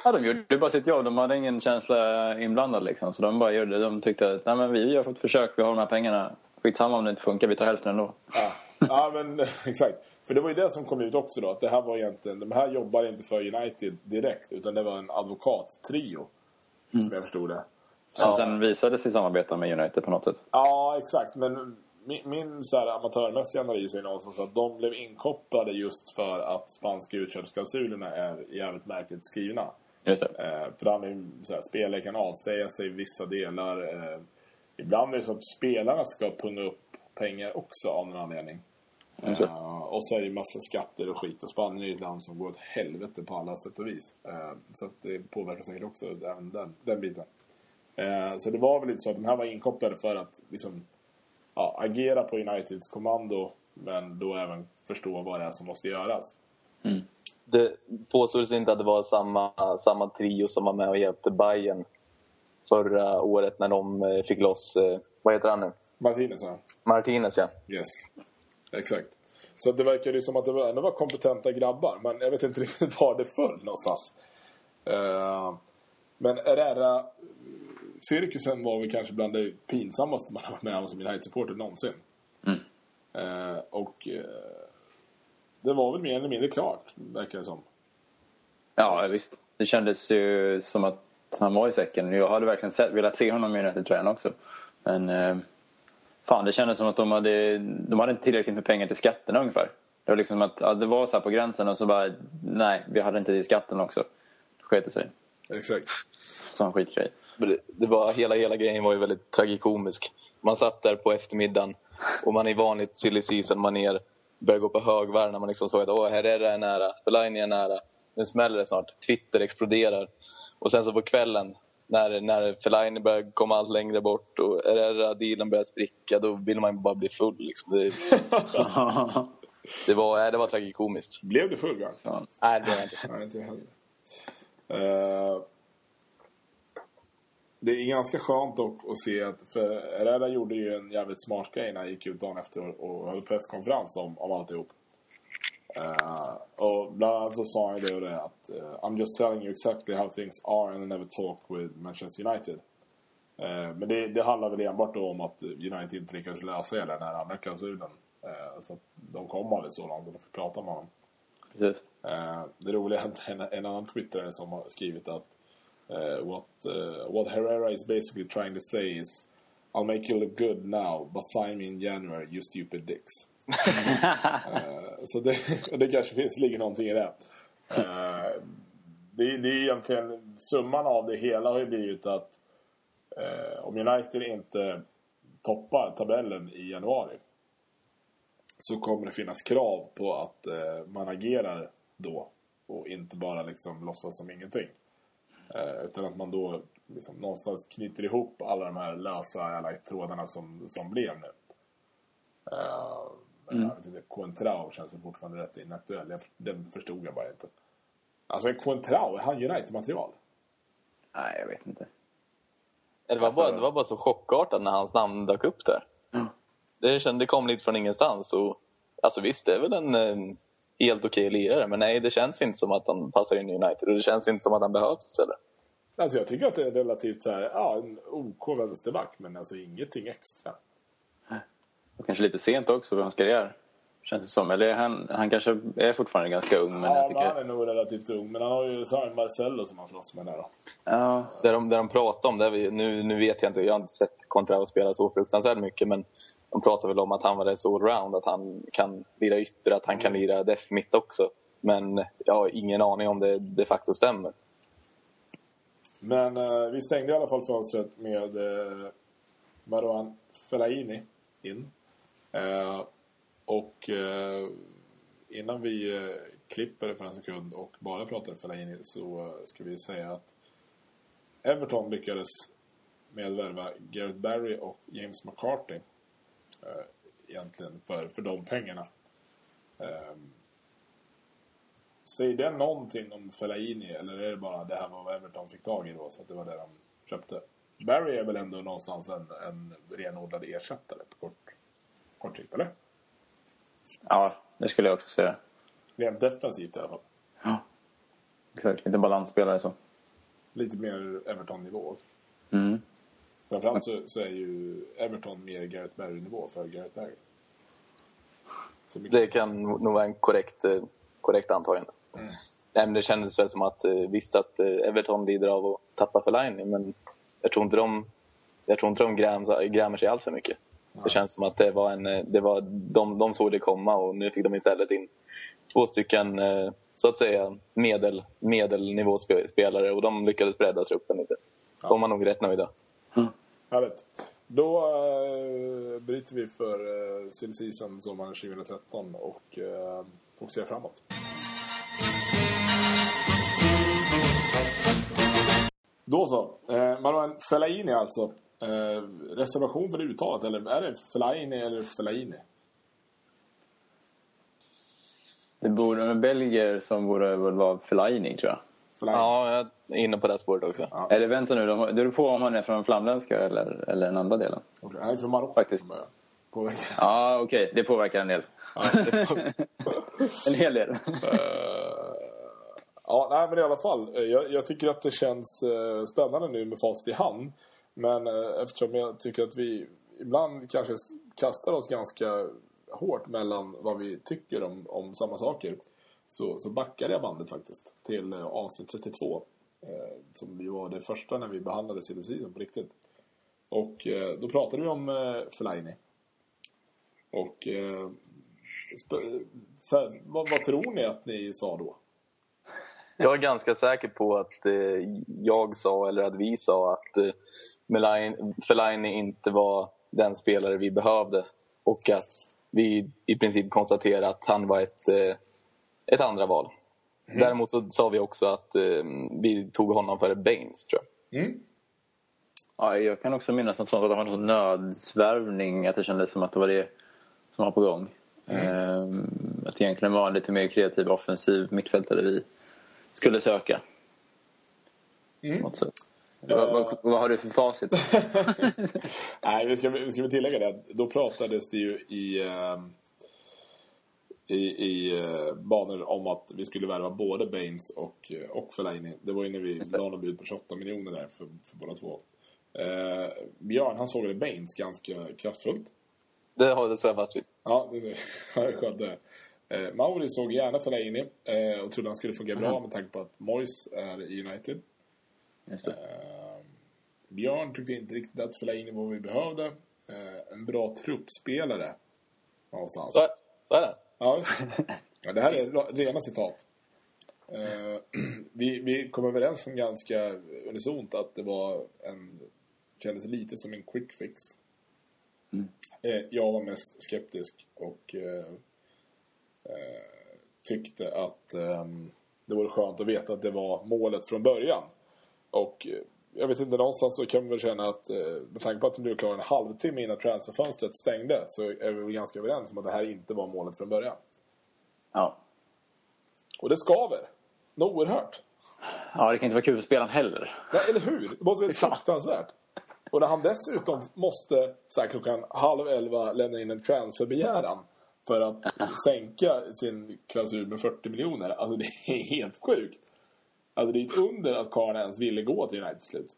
Ja, de gjorde bara sitt jobb. De hade ingen känsla inblandad. Liksom. Så de bara gjorde De tyckte att Nej, men vi har fått försök, vi har de här pengarna. Skitsamma om det inte funkar, vi tar hälften ändå. ja. ja men exakt. För det var ju det som kom ut också då. Att det här var egentligen, de här jobbar inte för United direkt. Utan det var en advokattrio. Som jag förstod det. Som Ja. sen visade sig samarbeta med United på något sätt. Ja, exakt. Men min, min så här, amatörmässiga analys är någonstans att de blev inkopplade just för att spanska utköpsklausulerna är jävligt märkligt skrivna. Just det. Eh, för handlar ju så här, spelare kan avsäga sig vissa delar. Eh, ibland är det så att spelarna ska punga upp pengar också av någon anledning. Eh, och så är det ju massa skatter och skit. Och Spanien är ju ett land som går åt helvete på alla sätt och vis. Eh, så det påverkar säkert också även den, den biten. Eh, så det var väl lite så att de här var inkopplade för att liksom, ja, agera på Uniteds kommando. Men då även förstå vad det är som måste göras. Det påstås inte att det var samma, samma trio som var med och hjälpte Bayern förra året när de eh, fick loss, eh, vad heter han nu? Martinez va? Martinez ja. Yes. Exakt. Så det verkar ju som att det var, ändå var kompetenta grabbar. Men jag vet inte riktigt var det föll någonstans. Uh, men Herrera cirkusen var väl kanske bland det pinsammaste man har varit med om som United-supporter någonsin. Mm. Eh, och eh, det var väl mer eller mindre klart, verkar det som. Ja, visst. Det kändes ju som att han var i säcken. Jag hade verkligen sett, velat se honom i United-tröjan också. Men eh, fan, det kändes som att de hade, de hade inte tillräckligt med pengar till skatterna ungefär. Det var liksom att ja, det var så här på gränsen och så bara, nej, vi hade inte i skatten också. Det sket det sig. Exakt. Sån skitgrej. Det, var, hela, hela grejen var ju väldigt tragikomisk. Man satt där på eftermiddagen och man i vanligt silly season manér började gå på högvarv när man liksom såg att åh, Herrera är nära, Fellaini är nära. Nu smäller det snart. Twitter exploderar. Och sen så på kvällen när, när Fellaini börjar komma allt längre bort och Herrera-dealen börjar spricka, då vill man ju bara bli full. Liksom. Det, det, var, det var tragikomiskt. Blev det full gång? Fan. Nej, det var inte. Nej, inte jag heller. Eh, det är ganska skönt dock att se att, för Herrera gjorde ju en jävligt smart grej när han gick ut dagen efter och höll presskonferens om, om alltihop. Uh, och bland annat så sa han ju det att uh, I'm just telling you exactly how things are and I never talk with Manchester United. Eh, men det, det handlar väl enbart då om att United inte lyckades lösa hela den här andra klausulen. Uh, så att de kom aldrig så långt och de fick prata med honom. Precis. Eh, det roliga är att en, en annan twittrare som har skrivit att eh, what, eh, what Herrera is basically trying to say is I'll make you look good now but sign me in January you stupid dicks. Eh, så det, det kanske finns, ligger någonting i det. Eh, det, det är egentligen summan av det hela har ju blivit att eh, om United inte toppar tabellen i januari så kommer det finnas krav på att man agerar då och inte bara liksom låtsas som ingenting. Eh, utan att man då liksom någonstans knyter ihop alla de här lösa alla trådarna som, som blev nu. Uh, mm. Coentrao känns fortfarande rätt inaktuell. Jag, den förstod jag bara inte. Alltså Coentrao, är han United-material? Nej, jag vet inte. Det var, bara, det var bara så chockartat när hans namn dök upp där. Mm. Det, kände, det kom lite från ingenstans. Och, alltså visst, det är väl en, en helt okej okay lirare. Men nej, det känns inte som att han passar in i United. Och det känns inte som att han behövs heller. Alltså jag tycker att det är relativt så här, ja, en OK vänsterback. Men alltså ingenting extra. Och kanske lite sent också för hans karriär. Känns det som. Eller han, han kanske är fortfarande ganska ung. Men ja, jag tycker... han är nog relativt ung. Men han har ju Samuel Marcello som han slåss med där då. Ja. Det de, det de pratar om, det vi, nu, nu vet jag inte, jag har inte sett Contrao spela så fruktansvärt mycket. Men de pratar väl om att han var rätt så allround. Att han kan lira ytter, att han kan mm. lira def mitt också. Men jag har ingen aning om det de facto stämmer. Men eh, vi stängde i alla fall fönstret med eh, Marouane Fellaini in. Eh, och eh, innan vi eh, klipper för en sekund och bara pratar Fellaini så eh, ska vi säga att Everton lyckades med värva Gareth Barry och James McCarthy egentligen för, för de pengarna. Eh, säger det någonting om Fellaini eller är det bara det här var vad Everton fick tag i då så att det var det de köpte? Barry är väl ändå någonstans en, en renodlad ersättare på kort, kort sikt, eller? Ja, det skulle jag också säga. Rent defensivt i alla fall. Ja, exakt. Lite balansspelare så. Lite mer Everton-nivå också. Mm. Framförallt så, så är ju Everton mer Gareth Barry-nivå för Gareth Barry. Det kan nog vara en korrekt, eh, korrekt antagande. Mm. Nej, men det kändes väl som att eh, visst att eh, Everton lider av att tappa Fellaini men jag tror inte de, jag tror inte de grämer sig alls för mycket. Det känns som att det var en, det var, de, de såg det komma och nu fick de istället in två stycken så att säga medel, medelnivåspelare och de lyckades bredda truppen lite. Ja. De var nog rätt nöjda. Mm. Härligt. Då äh, bryter vi för äh, silly season sommaren 2013 och äh, fokuserar framåt. Då så. Eh, Manuel Fellaini alltså. Eh, reservation för uttalet, eller är det Fellaini eller Fellaini? Det borde en belgier som borde vara Fellaini, tror jag. Fellaini. Ja, jag är inne på det spåret också. Ja. Eller vänta nu, de, det beror på om han är från flamländska eller, eller den andra delen. Okay. Han är från Marocko. Faktiskt. Påverkar. Ja, okej. Okay. Det påverkar en del. Ja, en hel del. Uh, ja, nej, men i alla fall. Jag, jag tycker att det känns uh, spännande nu med fast i hand. Men eh, eftersom jag tycker att vi ibland kanske kastar oss ganska hårt mellan vad vi tycker om, om samma saker så, så backade jag bandet faktiskt till eh, avsnitt 32 eh, som ju var det första när vi behandlade silly season på riktigt. Och eh, då pratade vi om eh, Fellaini. Och eh, här, vad, vad tror ni att ni sa då? Jag är ganska säker på att eh, jag sa, eller att vi sa, att eh, Fellaini inte var den spelare vi behövde och att vi i princip konstaterade att han var ett, eh, ett andra val. Mm. Däremot så sa vi också att eh, vi tog honom före Baines, tror jag. Mm. Ja, jag kan också minnas något sånt, att det var någon nödsvärvning, att det kändes som att det var det som var på gång. Mm. Ehm, att det egentligen var en lite mer kreativ offensiv mittfältare vi skulle söka. Mm. Något sätt. Vad, vad, vad, har du för facit? Nej, vi ska, vi ska tillägga det. Då pratades det ju i, uh, i, i uh, banor om att vi skulle värva både Baines och, uh, och Fellaini. Det var ju när vi la något bud på 28 miljoner där för, för båda två. Uh, Björn, han såg det Baines ganska kraftfullt. Det har det fast vid. Ja, det är skönt det. Eh, Mauri såg gärna Fellaini eh, och trodde han skulle fungera mm. bra med tanke på att Moyes är i United. Uh, Björn tyckte inte riktigt att Fellaini var vad vi behövde. Uh, en bra truppspelare. Någonstans. Så, så är det. Ja, ja, det här är rena citat. Uh, vi, vi kom överens om ganska unisont att det var en kändes lite som en quick fix. Mm. Eh, jag var mest skeptisk och eh, tyckte att eh, det vore skönt att veta att det var målet från början. Och jag vet inte, någonstans så kan man väl känna att eh, med tanke på att det blev klar en halvtimme innan transferfönstret stängde så är vi väl ganska överens om att det här inte var målet från början. Ja. Och det skaver. Något oerhört. ja, det kan inte vara kul för spelaren heller. Nej, eller hur? Det måste vara fruktansvärt. Och när han dessutom måste så här, klockan halv elva lämna in en transferbegäran för att sänka sin klausul med 40 miljoner. Alltså det är helt sjukt. Alltså det är ett under att karln ens ville gå till United till slut.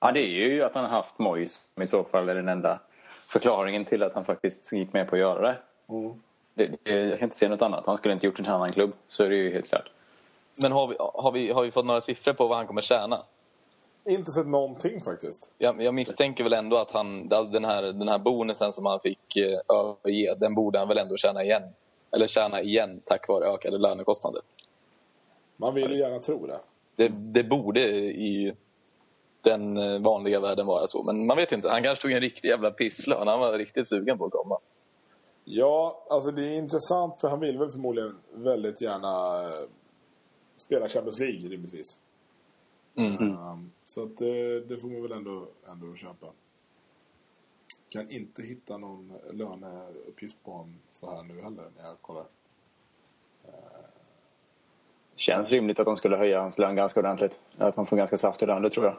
Ja, det är ju att han har haft Moyes som i så fall är den enda förklaringen till att han faktiskt gick med på att göra det. det, det jag kan inte se något annat. Han skulle inte gjort en annan klubb. Så är det ju helt klart. Men har vi, har, vi, har vi fått några siffror på vad han kommer tjäna? Inte sett någonting faktiskt. Jag, jag misstänker väl ändå att han, den, här, den här bonusen som han fick eh, överge, den borde han väl ändå tjäna igen. Eller tjäna igen tack vare ökade lönekostnader. Man vill ju gärna tro det. Det, det borde i den eh, vanliga världen vara så. Men man vet inte. Han kanske tog en riktig jävla pisslön. Han var riktigt sugen på att komma. Ja, alltså det är intressant för han vill väl förmodligen väldigt gärna eh, spela Champions League rimligtvis. Mm. Um, så att det, det får man väl ändå, ändå köpa. Kan inte hitta någon löneuppgift på honom så här nu heller när jag kollar. Känns rimligt att de skulle höja hans lön ganska ordentligt. Att han får ganska saftig lön, det tror jag.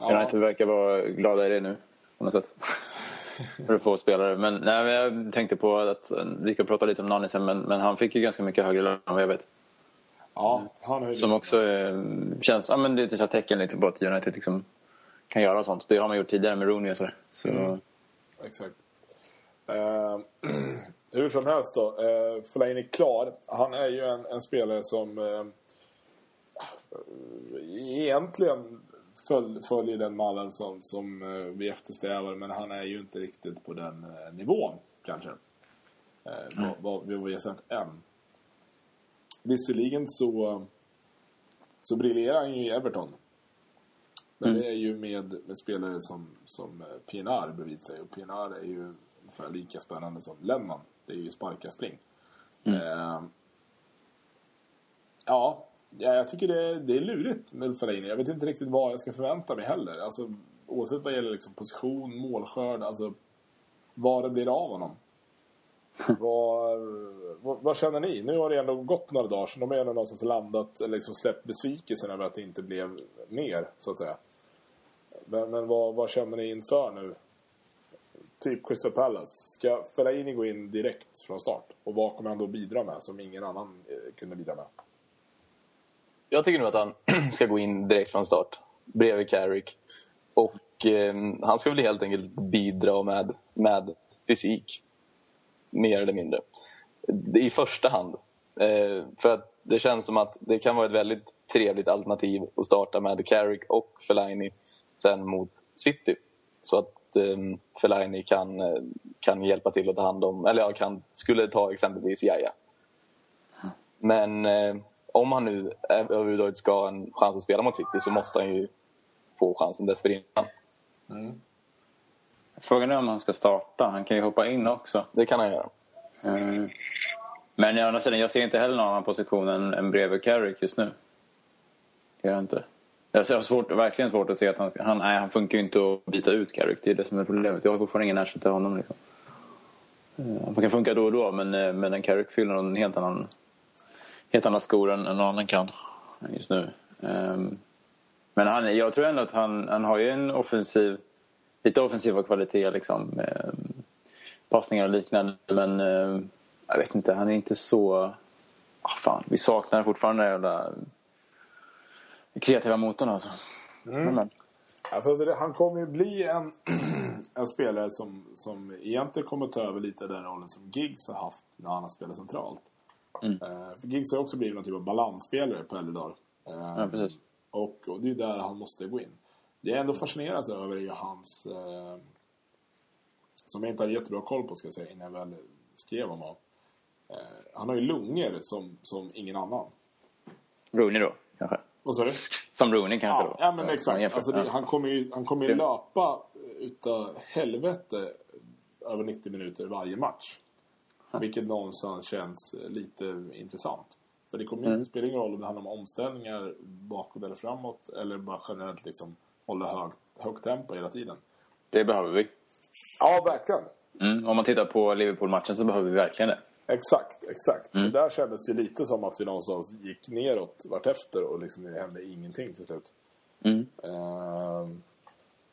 Ja, United verkar vara glada i det nu. På något sätt. För få spelare. Men, nej, men jag tänkte på att vi kan prata lite om Nani sen, men, men han fick ju ganska mycket högre lön än vad jag vet. ja, han ju Som också eh, känns, ja men det är ett tecken lite på att United liksom kan göra sånt. Det har man gjort tidigare med Rooney och sådär. Så, Mm. Exakt. Eh, hur som helst då. Eh, Fellaini klar. Han är ju en, en spelare som eh, egentligen föl, följer den mallen som, som eh, vi eftersträvar. Men han är ju inte riktigt på den eh, nivån kanske. Eh, vad, vad, vad vi har sett än. Visserligen så, så briljerar han ju i Everton. Men Mm. det är ju med, med spelare som, som eh, PNR bredvid sig. Och PNR är ju ungefär lika spännande som Lennon. Det är ju sparka spring. Mm. Eh, ja, ja, jag tycker det, är- det är lurigt med Fellaini. Jag vet inte riktigt vad jag ska förvänta mig heller. Alltså, oavsett vad gäller liksom position, målskörd, alltså vad det blir av honom. vad, vad, vad känner ni? Nu har det ändå gått några dagar så de är ändå någonstans landat, eller liksom släppt besvikelsen över att det inte blev mer, så att säga. Men, men vad, vad känner ni inför nu? Typ Crystal Palace. Ska Fellaini gå in direkt från start? Och vad kommer han då bidra med som ingen annan eh, kunde bidra med? Jag tycker nog att han ska gå in direkt från start. Bredvid Carrick. Och eh, han ska väl helt enkelt bidra med, med fysik. Mer eller mindre. I första hand. Eh, för att det känns som att det kan vara ett väldigt trevligt alternativ att starta med Carrick och Fellaini sen mot City. Så att eh, Fellaini kan, eh, kan hjälpa till att ta hand om, eller jag kan, skulle ta exempelvis Jaja. Men eh, om han nu överhuvudtaget ska ha en chans att spela mot City så måste han ju få chansen dessförinnan. Frågan är om han ska starta. Han kan ju hoppa in också. Det kan han göra. Eh, Men å andra sidan, jag ser inte heller någon annan position än, än bredvid Carrick just nu. Det gör jag inte. Jag har svårt, verkligen svårt att se att han, han, nej, han funkar ju inte att byta ut Carrick. Det är det som är problemet. Jag har fortfarande ingen ersättare till honom. Liksom. Eh, han kan funka då och då, men, eh, men en Carrick fyller en helt annan, helt annan skor än någon annan kan just nu. Ehm, men han, jag tror ändå att han, han har ju en offensiv, lite offensiva kvaliteter. Liksom. Ehm, passningar och liknande. Men ehm, jag vet inte, han är inte så... Ah, fan, vi saknar fortfarande den jävla kreativa motorn alltså. Men, men. Alltså han kommer ju bli en, en spelare som, som egentligen kommer ta över lite den rollen som Giggs har haft när han har spelat centralt. Mm. Eh, för Giggs har också blivit någon typ av balansspelare på äldre dagar. Ja, precis. och, och det är där han måste gå in. Det jag ändå fascineras över är hans... Eh, som jag inte hade jättebra koll på ska jag säga innan jag väl skrev om honom. Eh, han har ju lungor som, som ingen annan. Rooney då, kanske. Vad? Som Rooney kanske Ja, då. ja men exakt. Alltså, det, han kommer ju, han kommer ju löpa utav helvete över 90 minuter varje match. Vilket någonstans känns lite intressant. För det kommer mm. inte spela ingen roll om det handlar om omställningar bakåt eller framåt. Eller bara generellt liksom hålla hög, högt tempo hela tiden. Det behöver vi. Ja, verkligen. Mm, om man tittar på Liverpool-matchen så behöver vi verkligen det. Exakt, exakt. Mm. För där kändes det lite som att vi någonstans gick neråt vartefter och liksom det hände ingenting till slut. Mm. Uh,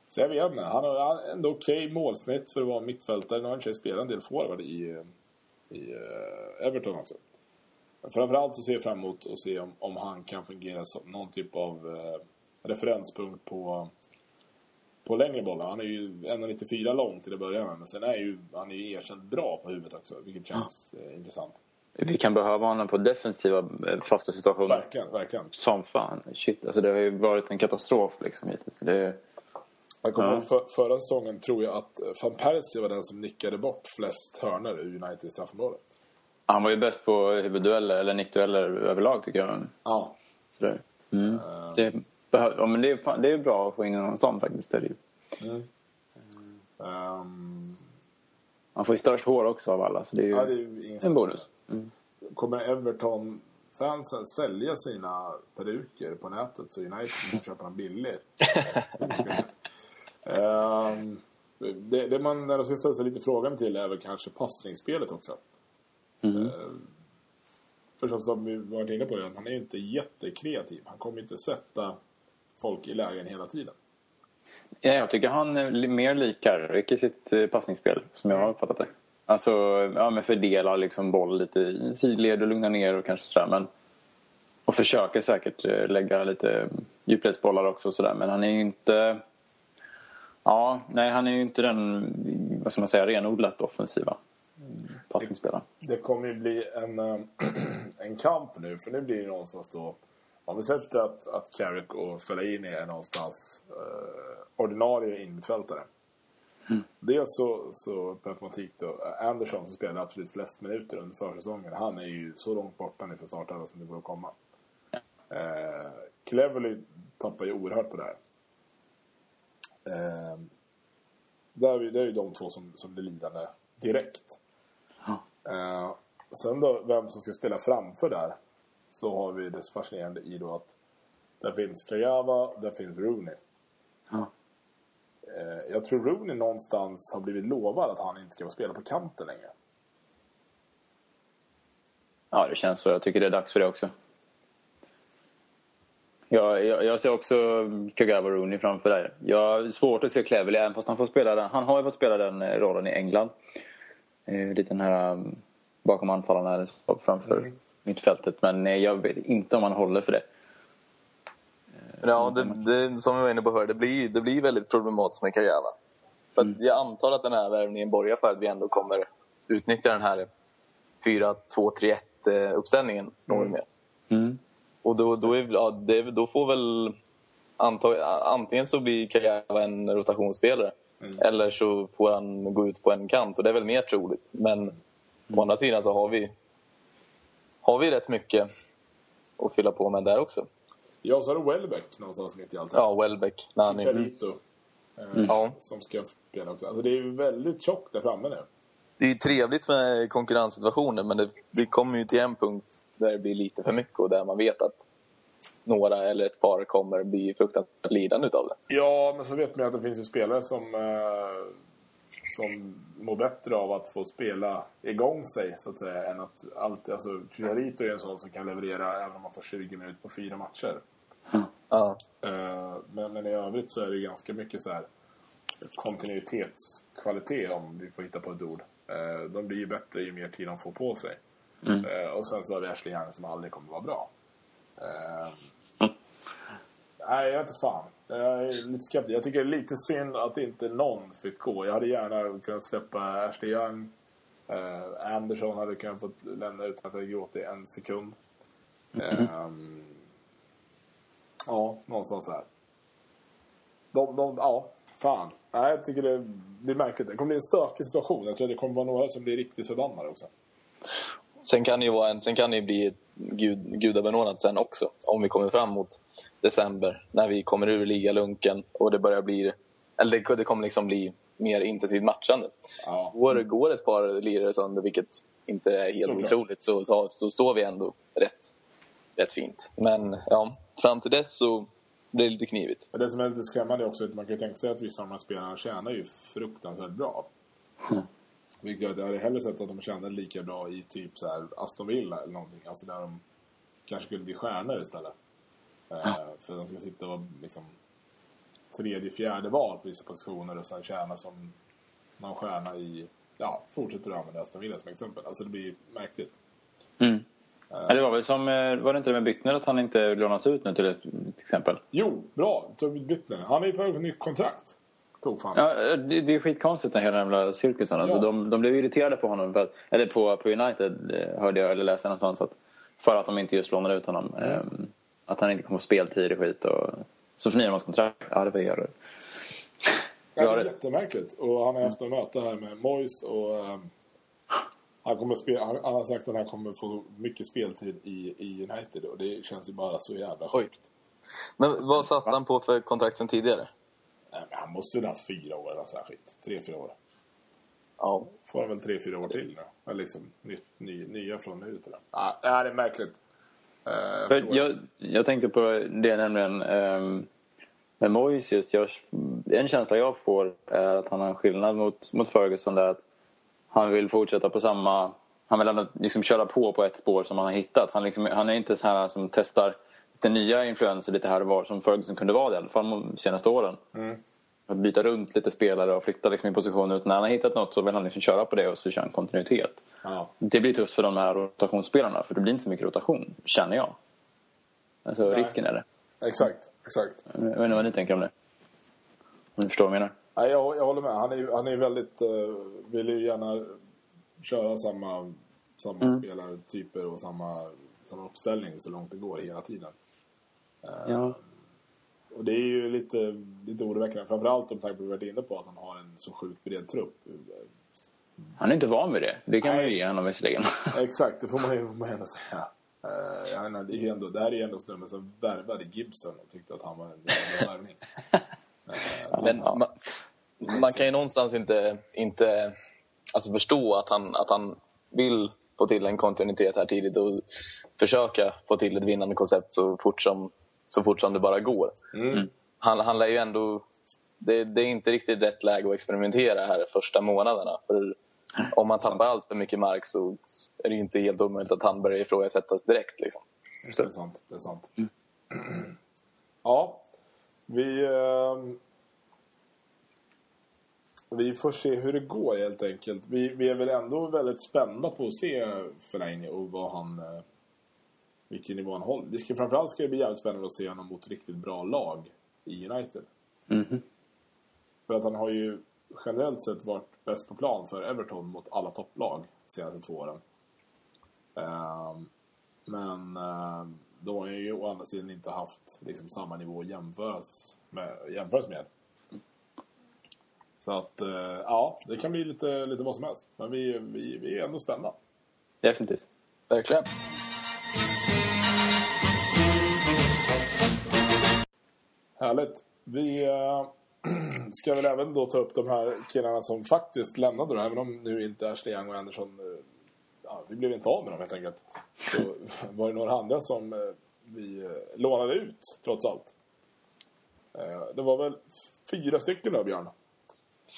så jag vet inte. Han har ändå okej okay målsnitt för att vara mittfältare. Nu har han inte spelat en del forward i, i uh, Everton också. Men framförallt så ser jag fram emot att se om, om han kan fungera som någon typ av uh, referenspunkt på på längre bollar. Han är ju 1,94 lång till att börja med. Men sen är ju, han är ju erkänt bra på huvudet också. Vilket känns eh, intressant. Vi kan behöva honom på defensiva eh, fasta situationer. Verkligen, verkligen. Som fan. Shit, alltså det har ju varit en katastrof liksom hittills. Det... Jag kommer ja. för, förra säsongen tror jag att van Persie var den som nickade bort flest hörnor ur United straffområde. Han var ju bäst på huvuddueller, eller nickdueller överlag tycker jag. Ja. Sådär. Mm. Uh. Det ja, men det, är, det är bra att få in en sån faktiskt. Det är ju. Mm. Um... Man får ju störst hår också av alla, så det är ju, ja, det är en bonus. Mm. Kommer Everton-fansen sälja sina peruker på nätet så United kan köpa dem billigt? um, det, det man när ska ställa sig lite frågan till är väl kanske passningsspelet också. Mm. Uh, för som vi varit inne på, han är ju inte jättekreativ. Han kommer inte sätta folk i lägen hela tiden. Ja, jag tycker han är mer likar i sitt eh, passningsspel som jag har uppfattat det. Alltså, ja men fördela liksom boll lite i sidled och lugna ner och kanske sådär men och försöker säkert eh, lägga lite djupledsbollar också och sådär men han är ju inte Ja, nej han är ju inte den, vad ska man säga, renodlat offensiva passningsspelaren. Det, det kommer ju bli en, eh, en kamp nu för nu blir det någonstans då om vi sätter att, att Carrick och Fellaini är någonstans eh, ordinarie innermittfältare. Mm. Dels så, så per automatik då, Anderson som spelade absolut flest minuter under försäsongen. Han är ju så långt borta nu för startelvan som det går att komma. Eh, Cleverly tappar ju oerhört på det här. Eh, där, det är ju de två som, som blir lidande direkt. Mm. Eh, sen då, vem som ska spela framför där så har vi det fascinerande i då att där finns Kajava, där finns Rooney. Ja. Eh, jag tror Rooney någonstans har blivit lovad att han inte ska få spela på kanten längre. Ja, det känns så. Jag tycker det är dags för det också. Jag, jag, jag ser också Kagawa Rooney framför där. Jag har svårt att se Cleverley även fast han får spela den. Han har ju fått spela den eh, rollen i England. Eh, lite den här um, bakom anfallarna framför mm mittfältet. Men jag vet inte om han håller för det. Ja, det, det, som vi var inne på förr, det blir, det blir väldigt problematiskt med Kajava. För mm. Jag antar att den här värvningen borgar för att vi ändå kommer utnyttja den här 4-2-3-1 uppställningen något mm. mer. Mm. Och då, då, är, ja, det, då får väl anta, antingen så blir Kajava en rotationsspelare mm. eller så får han gå ut på en kant och det är väl mer troligt. Men mm. å andra sidan så har vi har vi rätt mycket att fylla på med där också. Ja, så har du Welbeck någonstans mitt i allt. Ja, Welbeck. Chicharito. Mm. Eh, Som ska spela också. Alltså det är ju väldigt tjockt där framme nu. Det är ju trevligt med konkurrenssituationer men det, det kommer ju till en punkt där det blir lite för mycket och där man vet att några eller ett par kommer bli fruktansvärt lidande utav det. Ja, men så vet man ju att det finns ju spelare som eh, som mår bättre av att få spela igång sig så att säga än att alltid, alltså Chicharito är en sån som kan leverera även om man får 20 minuter på fyra matcher. Mm. Uh, men, men i övrigt så är det ganska mycket så här kontinuitetskvalitet om vi får hitta på ett ord. Uh, de blir ju bättre ju mer tid de får på sig. Mm. Uh, och sen så har vi Ashley Young som aldrig kommer vara bra. Nej, jag vet inte fan. Jag är lite skeptisk. Jag tycker det är lite synd att inte någon fick gå. Jag hade gärna kunnat släppa Ashley Young. Uh, Anderson hade kunnat få lämna utan att jag gråtit en sekund. Mm. Um, ja, någonstans där. De, de, ja, fan. Nej, jag tycker det blir märkligt. Det kommer bli en stökig situation. Jag tror det kommer vara några som blir riktigt förbannade också. Sen kan det ju, vara en, sen kan det bli gud, gudabenådat sen också. Om vi kommer fram mot december när vi kommer ur ligalunken och det börjar bli eller det, det kommer liksom bli mer intensivt matchande. Ja. Går, går ett par lirare sönder, vilket inte är helt Såklart. otroligt, så, så, så står vi ändå rätt, rätt fint. Men ja, fram till dess så blir det lite knivigt. Men det som är lite skrämmande är också att man kan tänka sig att vissa av de här spelarna tjänar ju fruktansvärt bra. Vilket gör att jag hade hellre sett att de tjänade lika bra i typ så här Aston Villa eller någonting. Alltså där de kanske skulle bli stjärnor istället. Eh, för de ska sitta och liksom tredje, fjärde val på vissa positioner och sen tjäna som någon stjärna i, ja, fortsätter att använda Aston Villa som exempel. Alltså det blir märkligt. Mm. Ja, det var väl som, eh, var det inte det med Byttner att han inte lånas ut nu till ett till exempel? Jo, bra! Byttner. Han är ju på väg nytt kontrakt. Tog fan. Ja, det, det är skitkonstigt den hela jävla cirkusen. Alltså, Ja. de, de blev irriterade på honom, för att, eller på, på United eh, hörde jag eller läste någonstans att för att de inte just lånade ut honom. ehm, att han inte kommer få speltid och skit. Och, så förnyar de hans kontrakt. Ja, det var gör det. Ja, det är jättemärkligt. Och han har haft ett möte här med Moyes och ehm, han, kommer spela, han, han har sagt att han kommer få mycket speltid i, i United och det känns ju bara så jävla sjukt. Men vad satte han på för kontrakten tidigare? Nej, men han måste ju ha haft fyra år eller så här skit. Tre, fyra år. Ja, Får han väl tre, fyra år till nu. Eller liksom nytt, ny, nya från nu till det. Ja, det här är märkligt. Jag För jag, jag tänkte på det nämligen um, med Moyes just. Jag, en känsla jag får är att han har en skillnad mot, mot Ferguson där att han vill fortsätta på samma... Han vill ändå liksom köra på på ett spår som han har hittat. Han, liksom, han är inte så här som testar lite nya influenser lite här och var som Ferguson kunde vara det, i alla fall de senaste åren. Mm. Att byta runt lite spelare och flytta liksom i position. Utan när han har hittat något så vill han liksom köra på det och så kör han kontinuitet. Ja. Det blir tufft för de här rotationsspelarna för det blir inte så mycket rotation, känner jag. Alltså Nej. risken är det. Exakt, exakt. Jag vet inte vad ni tänker om det. Om ni förstår vad jag menar. Nej, jag, jag håller med. Han är han är väldigt... Uh, vill ju gärna köra samma, samma Mm. spelartyper och samma, samma uppställning så långt det går hela tiden. Ja. Och det är ju lite, lite oroväckande. Framförallt om tanke på varit inne på att han har en så sjukt bred trupp. Han är inte van vid det. Det kan man ju Nej. ge honom visserligen. Exakt, det får man ju får man ändå säga. Uh, jag menar, det, är ju ändå, det här är ju ändå snubben som värvade Gibson och tyckte att han var en jävla värvning. Men Ja. man, man kan ju någonstans inte, inte alltså förstå att han, att han vill få till en kontinuitet här tidigt och försöka få till ett vinnande koncept så fort som, så fort som det bara går. Mm. Han, han lär ju ändå... Det, det är inte riktigt rätt läge att experimentera här första månaderna. För om man tappar allt för mycket mark så är det inte helt omöjligt att han börjar ifrågasättas direkt. Liksom. Det är sant. Det är sant. Ja, vi... ehm, vi får se hur det går helt enkelt. Vi, vi är väl ändå väldigt spända på att se Fellaini och vad han... Vilken nivå han håller. Det ska, framförallt ska det bli jävligt spännande att se honom mot riktigt bra lag i United. Mhm. För att han har ju generellt sett varit bäst på plan för Everton mot alla topplag de senaste två åren. Ehm, men ehm, då har han ju å andra sidan inte haft liksom, samma nivå att jämföras med. Jämföras med. Så att, eh, ja, det kan bli lite, lite vad som helst. Men vi, vi, vi är ändå spända. Definitivt. Verkligen. Härligt. Vi eh, ska väl även då ta upp de här killarna som faktiskt lämnade då, även om nu inte Ashley Young och Anderson, eh, ja, vi blev inte av med dem helt enkelt. Så var det några andra som eh, vi lånade ut, trots allt. Det var väl fyra stycken då, Björn?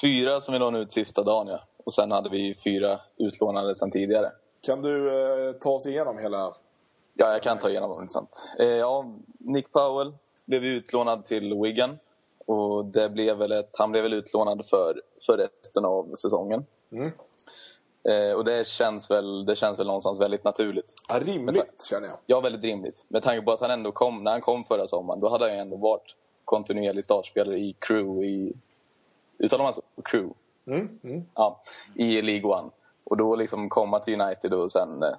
Fyra som vi lånade ut sista dagen, ja. Och sen hade vi fyra utlånade sen tidigare. Kan du eh, ta oss igenom hela... Ja, jag kan ta igenom dem. Sant. Eh, ja, Nick Powell blev utlånad till Wigan. Och det blev väl ett, han blev väl utlånad för, för resten av säsongen. Mm. Eh, och det känns, väl, det känns väl någonstans väldigt naturligt. Ja, rimligt, känner jag. Ja, väldigt rimligt. Med tanke på att han ändå kom, när han kom förra sommaren, då hade han ändå varit kontinuerlig startspelare i Crew i... Uttalar man så? Crew? Mm. Mm. Ja, i League One. Och då liksom komma till United och sen eh,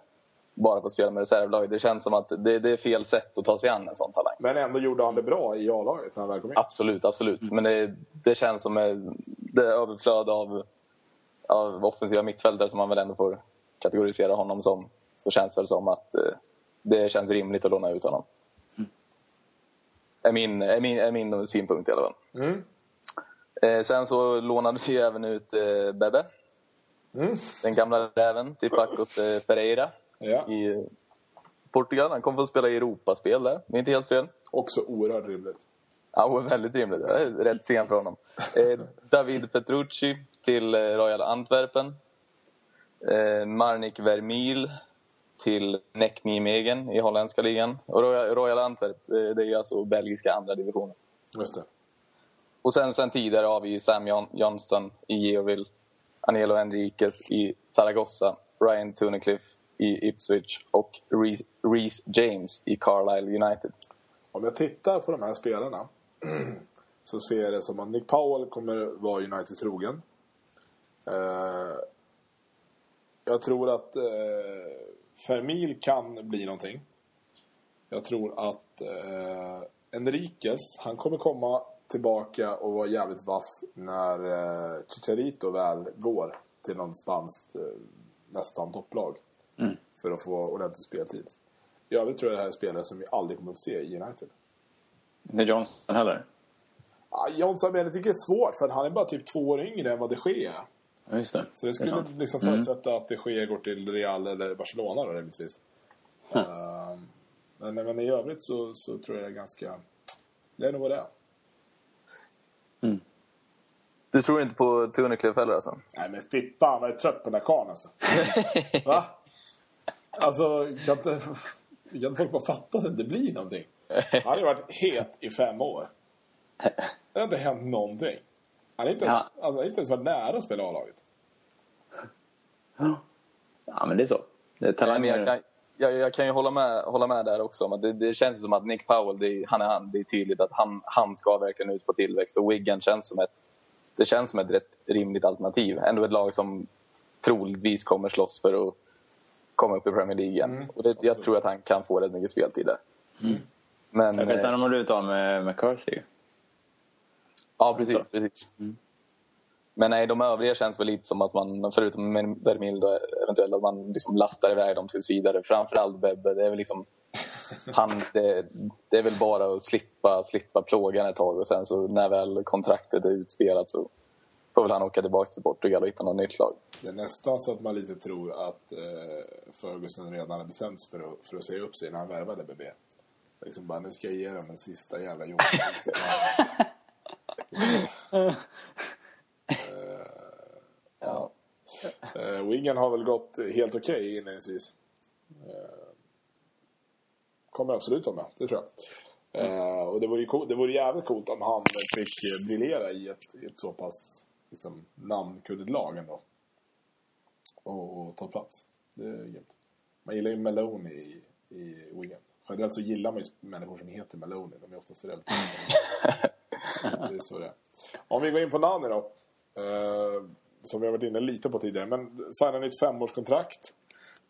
bara få spela med reservlaget. Det känns som att det, det är fel sätt att ta sig an en sån talang. Men ändå gjorde han det bra i A-laget när han väl kom in. Absolut, absolut. Men det, det känns som det överflöd av, av offensiva mittfältare som man väl ändå får kategorisera honom som. Så känns det väl som att eh, det känns rimligt att låna ut honom. Är min, är min, är min synpunkt i alla fall. Mm. Eh, sen så lånade vi även ut eh, Bebe. Mm. Den gamla räven till Pacos eh, Ferreira Ja. i Portugal. Han kommer få spela i Europaspel där, är inte helt fel. Också oerhört rimligt. Ja, väldigt rimligt. Rätt sen för honom. Eh, David Petrucci till eh, Royal Antwerpen. Eh, Marnik Vermil till Nek Nijmegen i holländska ligan. Och Royal, Royal Antwerp, det är ju alltså belgiska andra divisionen. Just det. Och sen, sen tidigare har vi Sam John, Johnston i Geoville, Anelo Henriquez i Zaragoza, Ryan Tunecliffe i Ipswich och Reece- James i Carlisle United. Om jag tittar på de här spelarna så ser jag det som att Nick Powell kommer vara United trogen. Eh, jag tror att eh, Fermil kan bli någonting. Jag tror att eh, Enriquez, han kommer komma tillbaka och vara jävligt vass när eh, Chicharito väl går till någon spanskt eh, nästan topplag. Mm. För att få ordentlig speltid. I övrigt tror jag det här är spelare som vi aldrig kommer att se i United. Inte Johnson heller. Ja, Jonsson men jag tycker det är svårt för att han är bara typ två år yngre än vad de Gea är. Ja, just det. Så det skulle sant. liksom Mm. förutsätta att de Gea går till Real eller Barcelona då rimligtvis. Hm. Ehm, men, men i övrigt så, så tror jag det är ganska... Det är nog vad det är. Du tror inte på Tunecliffe heller alltså? Nej men fy fan vad jag är trött på den här karln alltså. Va? Alltså kan inte, kan inte folk bara fatta att det inte blir någonting? Han har ju varit het i fem år. Det har inte hänt någonting. Han har inte ens, Ja. alltså, inte ens varit nära att spela A-laget. Ja, men det är så. Det är Nej, talang. men jag, kan, jag, jag kan ju hålla med, hålla med där också. Men det, det känns som att Nick Powell, det, han är han. Det är tydligt att han, han ska verkligen ut på tillväxt. Och Wigan känns som ett, det känns som ett rätt rimligt alternativ. Ändå ett lag som troligtvis kommer slåss för att komma upp i Premier League igen. Mm, och det, jag tror att han kan få rätt mycket speltid där. Men, Särskilt när de har blivit av med McCarthy. ja, precis. Så. precis. Mm. Men nej, de övriga känns väl lite som att man, förutom Vermil då, eventuellt, att man liksom lastar iväg dem tills vidare. Framförallt Bebbe, det är väl liksom han, det, det är väl bara att slippa, slippa plågan ett tag och sen så när väl kontraktet är utspelat så får väl han åka tillbaka till Portugal och hitta något nytt lag. Det är nästan så att man lite tror att eh, Ferguson redan hade bestämt sig för att, för att säga upp sig när han värvade BB. Liksom bara, nu ska jag ge dem den sista jävla jobbet. Ja. eh, Wigan har väl gått helt okej inledningsvis. Eh, kommer absolut vara med, det tror jag. Eh, och det vore, cool, det vore jävligt coolt om han fick briljera i ett, i ett så pass liksom, namnkunnigt lag ändå. Och, och ta plats. Det är grymt. Man gillar ju Maloney i, i Wigan. Generellt så gillar man ju människor som heter Maloney. De är oftast relativt. det är så det är. Om vi går in på Nani då. Eh, som vi har varit inne lite på tidigare. Men signar nytt femårskontrakt.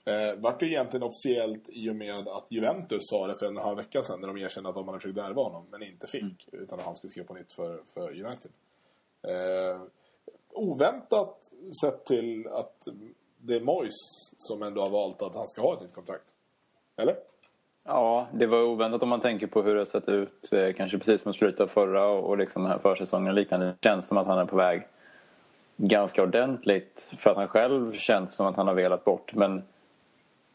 Eh, vart det egentligen officiellt i och med att Juventus sa det för en halv vecka sedan när de erkände att de hade försökt värva honom men inte fick. Utan att han skulle skriva på nytt för, för United. Eh, oväntat sett till att det är Moyes som ändå har valt att han ska ha ett nytt kontrakt. Eller? Ja, det var oväntat om man tänker på hur det har sett ut eh, kanske precis mot slutet av förra och, liksom den här försäsongen och liknande. Det känns som att han är på väg ganska ordentligt för att han själv känns som att han har velat bort. Men,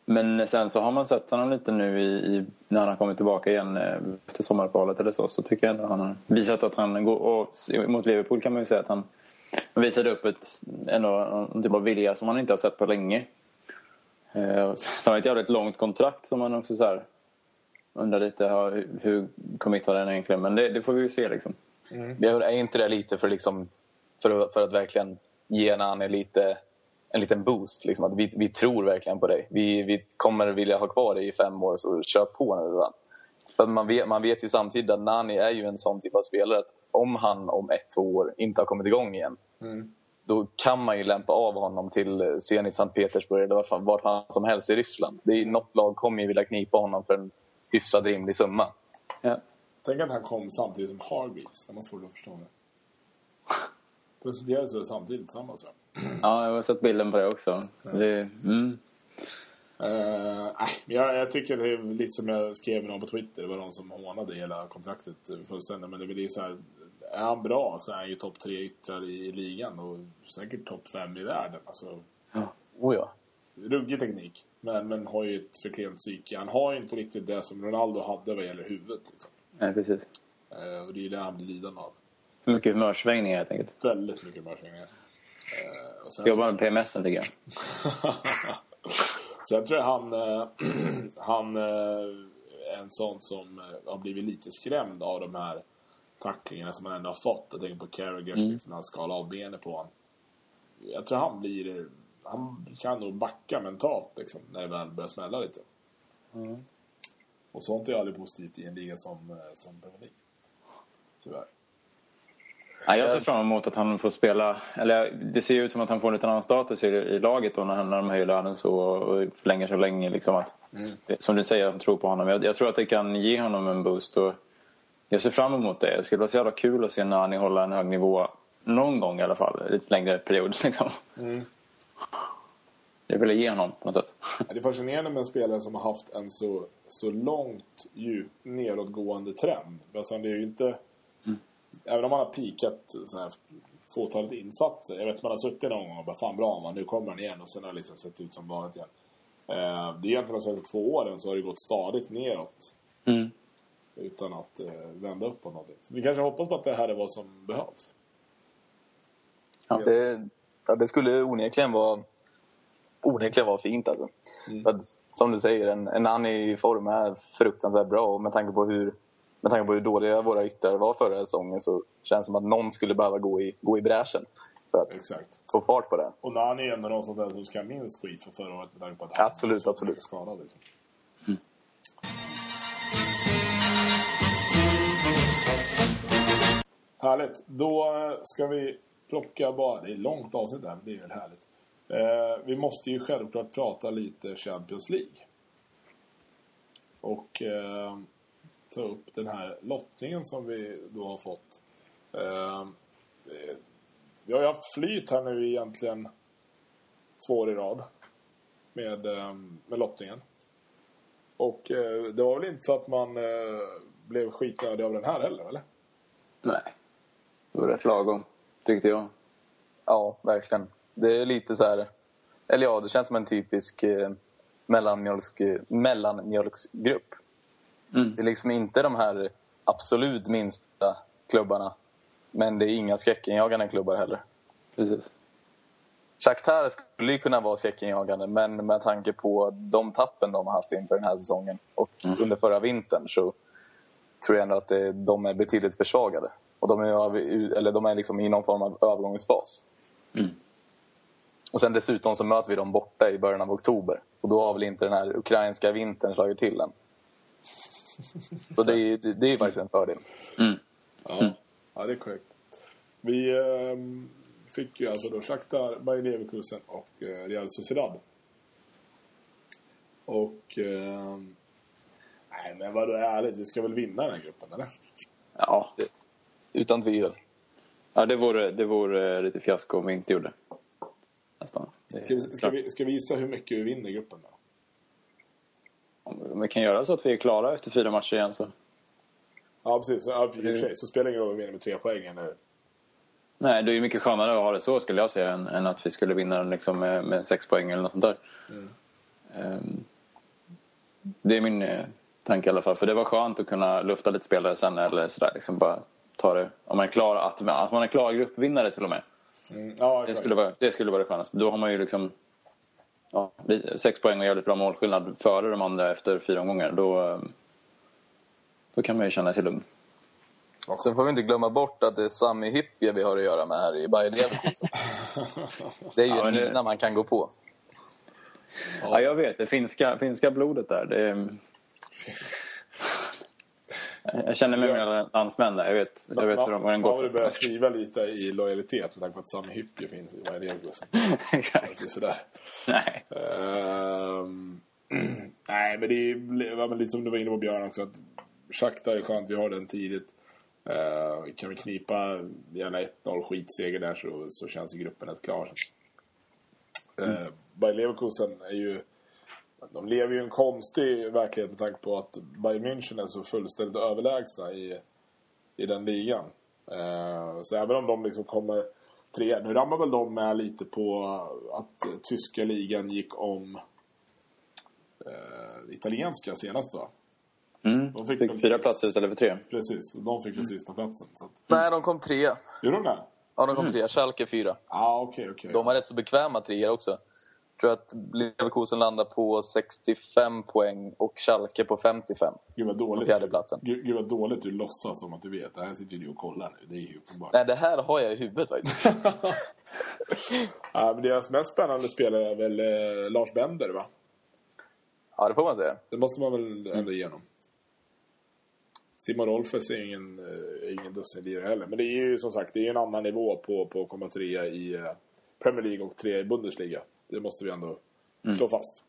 men sen så har man sett honom lite nu i, i, när han har kommit tillbaka igen eh, efter sommaruppehållet eller så. Så tycker jag ändå han har visat att han går... Och mot Liverpool kan man ju säga att han visade upp ett, ändå, en typ av vilja som man inte har sett på länge. Eh, Sen har han ett jävligt långt kontrakt som man också så här undrar lite hur, hur committar den egentligen. Men det, det får vi ju se liksom. Jag är inte det lite för, liksom, för, att, för att verkligen ge Nani lite, en liten boost? Liksom, att vi, vi tror verkligen på dig. Vi, vi kommer vilja ha kvar dig i fem år, så kör på nu. Va? För att man, vet, man vet ju samtidigt att Nani är ju en sån typ av spelare att om han om ett, två år inte har kommit igång igen Mm. då kan man ju lämpa av honom till eh, Zenit Sankt Petersburg eller vart vart fan som helst i Ryssland. Det är, något lag kommer ju vilja knipa honom för en hyfsat rimlig summa. Ja. Tänk att han kom samtidigt som Hargreaves. Det var svårt att förstå det. Presenterades det samtidigt tillsammans va? ja, jag har sett bilden på det också. Det, mm. Uh, jag, jag tycker det är lite som jag skrev någon på Twitter. Det var någon som hånade hela kontraktet fullständigt. Men det blir så här. Är han bra så är han ju topp tre yttrar i, i ligan och säkert topp fem i världen. Alltså, Oh ja. ruggig teknik. Men, men har ju ett för klent psyke. Han har ju inte riktigt det som Ronaldo hade vad gäller huvudet. Liksom. Nej, precis. Eh, och det är ju det han blir lidande av. För mycket humörsvängningar helt enkelt. Väldigt mycket humörsvängningar. Eh, och sen Jobbar med PMSen tycker jag. Sen tror jag han, eh, han eh, är en sån som eh, har blivit lite skrämd av de här tacklingarna som han ändå har fått. Jag tänker på Carragher Mm. liksom, när han skalar av benet på honom. Jag tror han blir... Han kan nog backa mentalt liksom, när det väl börjar smälla lite. Mm. Och sånt är aldrig positivt i en liga som, eh, som Premier League. Tyvärr. Ja, jag ser fram emot att han får spela, eller det ser ju ut som att han får en liten annan status i, i laget då när, han- när de höjer lönen så och förlänger så länge. Liksom att, Som du säger, att de tror på honom. Jag, jag tror att det kan ge honom en boost. Och jag ser fram emot det. Det skulle vara så jävla kul att se Nani hålla en hög nivå någon gång i alla fall. Lite längre period liksom. Jag vill ge honom på något sätt. Det är fascinerande med en spelare som har haft en så, så långt djup nedåtgående trend. Alltså det är inte... Även om man har pikat så här fåtalet insatser. Jag vet man har suttit någon gång och bara fan bra man, nu kommer han igen och sen har det liksom sett ut som vanligt igen. Eh, det är egentligen de senaste två åren så har det gått stadigt neråt. Mm. Utan att eh, vända upp på någonting. Så vi kanske hoppas på att det här är vad som behövs. Det, ja, det skulle onekligen vara, onekligen vara fint alltså. För att, som du säger, en, en Annie i form är fruktansvärt bra och med tanke på hur med tanke på hur dåliga våra yttrar var förra säsongen så känns det som att någon skulle behöva gå i, gå i bräschen för att Exakt. få fart på det. Och Nani är ändå där som ska minst skit för förra året med tanke på att han Absolut, absolut. skadad. Liksom. Härligt. Då ska vi plocka bara... Det är ett långt avsnitt där, men det är väl härligt. Eh, vi måste ju självklart prata lite Champions League. Och eh, ta upp den här lottningen som vi då har fått. Eh, eh, vi har ju haft flyt här nu egentligen två år i rad med, eh, med lottningen. Och eh, det var väl inte så att man eh, blev skitnödig av den här heller, eller? Nej. Det var rätt lagom, tyckte jag. Ja, verkligen. Det är lite så här... Eller ja, det känns som en typisk eh, mellanmjölks, mellanmjölksgrupp. Mm. Det är liksom inte de här absolut minsta klubbarna. Men det är inga skräckinjagande klubbar heller. Precis. Shakhtar skulle ju kunna vara skräckinjagande men med tanke på de tappen de har haft inför den här säsongen och Mm. under förra vintern så tror jag ändå att det, de är betydligt försvagade. Och de är, eller de är liksom i någon form av övergångsfas. Mm. Och sen dessutom så möter vi dem borta i början av oktober. Och då har väl inte den här ukrainska vintern slagit till än. Så det är, det är faktiskt en fördel. Mm. Ja, ja det är korrekt. Vi ehm, fick ju alltså då Shakhtar, Bayer Leverkusen och eh, Real Sociedad. Och... ehm, nej, men vadå ärligt? Vi ska väl vinna den här gruppen, eller? Ja. Utan tvivel. ja, det vore, det vore lite fiasko om vi inte gjorde. Nästan. Det Ska vi, ska vi, ska vi visa hur mycket vi vinner gruppen då? Om vi kan göra så att vi är klara efter fyra matcher igen så. Ja, precis. Ja, för. Så spelar det ingen roll om vi vinner med tre poäng, eller? Nej, det är ju mycket skönare att ha det så skulle jag säga än, än att vi skulle vinna liksom med, med sex poäng eller något sånt där. Ehm, det är min eh, tanke i alla fall. För det var skönt att kunna lufta lite spelare sen eller sådär. Liksom bara ta det. Om man är klar, att, att man är klar gruppvinnare till och med. Mm. Ja, Det skulle vara det, skulle vara det skönaste. Då har man ju liksom ja, sex poäng och jävligt bra målskillnad före de andra efter fyra omgångar. Då, eh, då kan man ju känna sig lugn. Sen får vi inte glömma bort att det är Sami Hyppie vi har att göra med här i Bayer Leverkusen. Det är ju Ja, det- mina man kan gå på. Ja, jag vet. Det finska, finska blodet där. Det är... Jag känner med mina landsmän där. Jag vet, jag vet hur de, vad den Man går för. börja skriva lite i lojalitet med tanke på att Sami Hyppie finns i Leverkusen. Exakt. Sådär. Nej. Ehm, nej, men det är ja, lite som du var inne på Björn också. Att Shakhtar är skönt, vi har den tidigt. Uh, kan vi knipa gärna 1-0 skitseger där så, så känns ju gruppen rätt klar. Uh, Bayer Leverkusen är ju... De lever ju i en konstig verklighet med tanke på att Bayern München är så fullständigt överlägsna i, i den ligan. Eh, så även om de liksom kommer trea. Nu ramlar väl de med lite på att eh, tyska ligan gick om eh, italienska senast va? Mm. De fick fick, väl fyra platser istället för tre. Precis, och de fick den sista platsen. Så. att- Nej, de kom trea. Gjorde de det? Ja, de kom trea. Schalke fyra. Ja, ah, okej, okej. De har rätt så bekväma treor också. Tror att Leverkusen landar på 65 poäng och Schalke på 55. Gud vad på dåligt. fjärdeplatsen. Gud, gud vad dåligt du låtsas som att du vet. Det här sitter du och kollar nu. Det är ju uppenbart. Nej, det här har jag i huvudet faktiskt. Ja, men deras mest spännande spelare är väl eh, Lars Bender va? Ja, det får man säga. Det måste man väl ändå igenom. Simon Rolfes är ingen, eh, ingen dussinlirare heller. Men det är ju som sagt det är en annan nivå på, på att komma trea i eh, Premier League och trea i Bundesliga. Det måste vi ändå slå fast.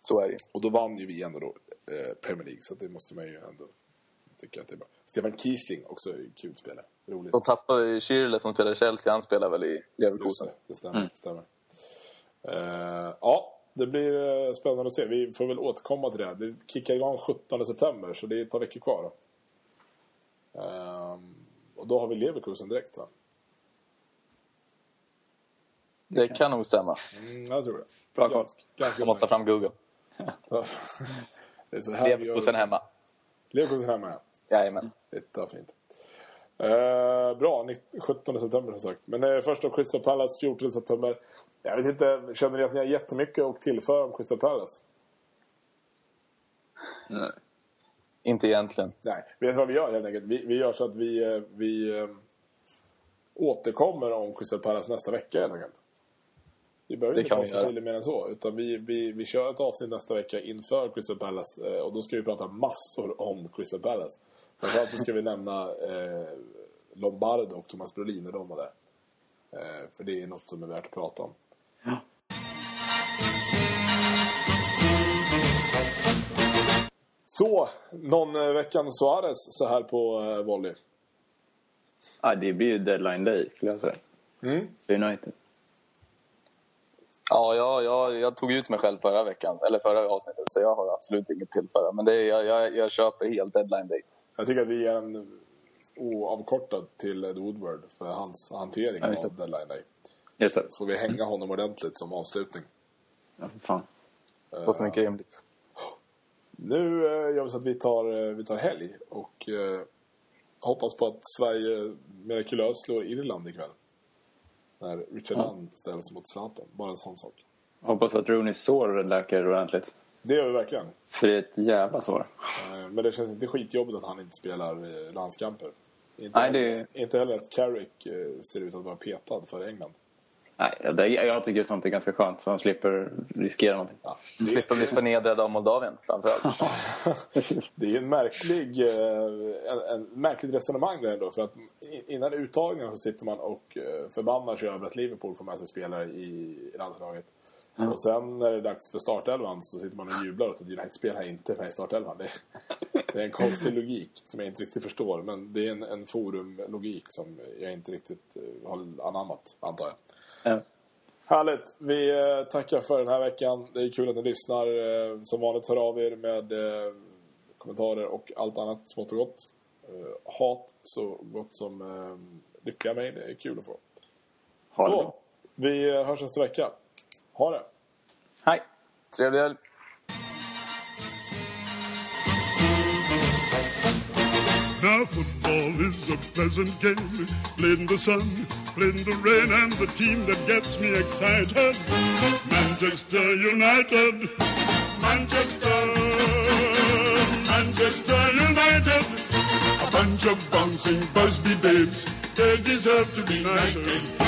Så är det Och då vann ju vi ändå då, eh, Premier League. Så det måste man ju ändå tycka att det är bra. Stefan Kiesling också kul spelare. Roligt. De tappade ju Schürrle som spelar i Chelsea. Han spelar väl i Just Leverkusen. det, det stämmer. Det stämmer. Eh, ja, det blir eh, spännande att se. Vi får väl återkomma till det. Det kickar igång 17 september, så det är ett par veckor kvar. Ehm, och då har vi Leverkusen direkt, va? Det kan nog stämma. Mm, jag tror det. Bra koll. Jag måste ta fram Google. det är så här Leverkusen gör. hemma. Leverkusen hemma, ja. Jajamän. Det är fint. Eh, bra, 19 17 september som sagt. Men eh, först då Crystal Palace 14 september. Jag vet inte, känner ni att ni har jättemycket att tillföra om Crystal Palace? Nej. Inte egentligen. Nej, vet du vad vi gör helt enkelt? Vi, vi gör så att vi, eh, vi eh, återkommer om Crystal Palace nästa vecka helt enkelt. Vi behöver Det inte prata till mer än så. Utan vi, vi, vi kör ett avsnitt nästa vecka inför Crystal Palace. eh, Och då ska vi prata massor om Crystal Palace. Framförallt så ska vi nämna eh, Lombardo och Thomas Brolin när de var där. Eh, för det är något som är värt att prata om. Så, någon eh, veckan Suarez så här på eh, volley. Ja, det blir ju deadline day skulle jag säga. Mm. För United. Ja, jag, jag, jag tog ut mig själv förra veckan, eller förra avsnittet, så jag har absolut inget tillfälle. Men det är, jag, jag, jag köper helt deadline day. Jag tycker att vi ger en oavkortad till Ed Woodward för hans hantering Ja, av deadline day. Just det. Får vi hänga honom ordentligt som avslutning. Ja, för fan. Det låter mycket rimligt. Nu eh, gör vi så att vi tar, eh, vi tar helg och eh, hoppas på att Sverige mirakulöst slår Irland ikväll. När Richard Ja. Land ställs mot Zlatan. Bara en sån sak. Hoppas att Rooneys sår läker ordentligt. Det gör vi verkligen. För det är ett jävla sår. Eh, Men det känns inte skitjobbigt att han inte spelar landskamper. Inte, Nej, det- heller, inte heller att Carrick eh, ser ut att vara petad för England. Nej, det, jag tycker sånt är ganska skönt. Så man slipper riskera någonting. Ja, det, slipper bli förnedrad av Moldavien framförallt. Det är en märklig, eh, en, en märkligt resonemang där ändå. För att innan uttagningen så sitter man och eh, förbannar sig över att Liverpool får med sig spelare i landslaget. Och sen när det är dags för startelvan så sitter man och jublar åt att United-spelare inte är med i startelvan. Det, det är en konstig logik som jag inte riktigt förstår. Men det är en, en forumlogik som jag inte riktigt eh, har anammat, antar jag. Ja. Härligt. Vi eh, tackar för den här veckan. Det är kul att ni lyssnar. Eh, som vanligt hör av er med eh, kommentarer och allt annat smått och gott. Hat så gott som lyckliga mejl. Det är kul att få. Ha det Så, bra. vi hörs nästa vecka. Ha det! Hej! Trevlig helg! Now football is a pleasant game, played in the sun, in the rain, and the team that gets me excited, Manchester United, Manchester, Manchester United, a bunch of bouncing Busby babes, they deserve to be knighted.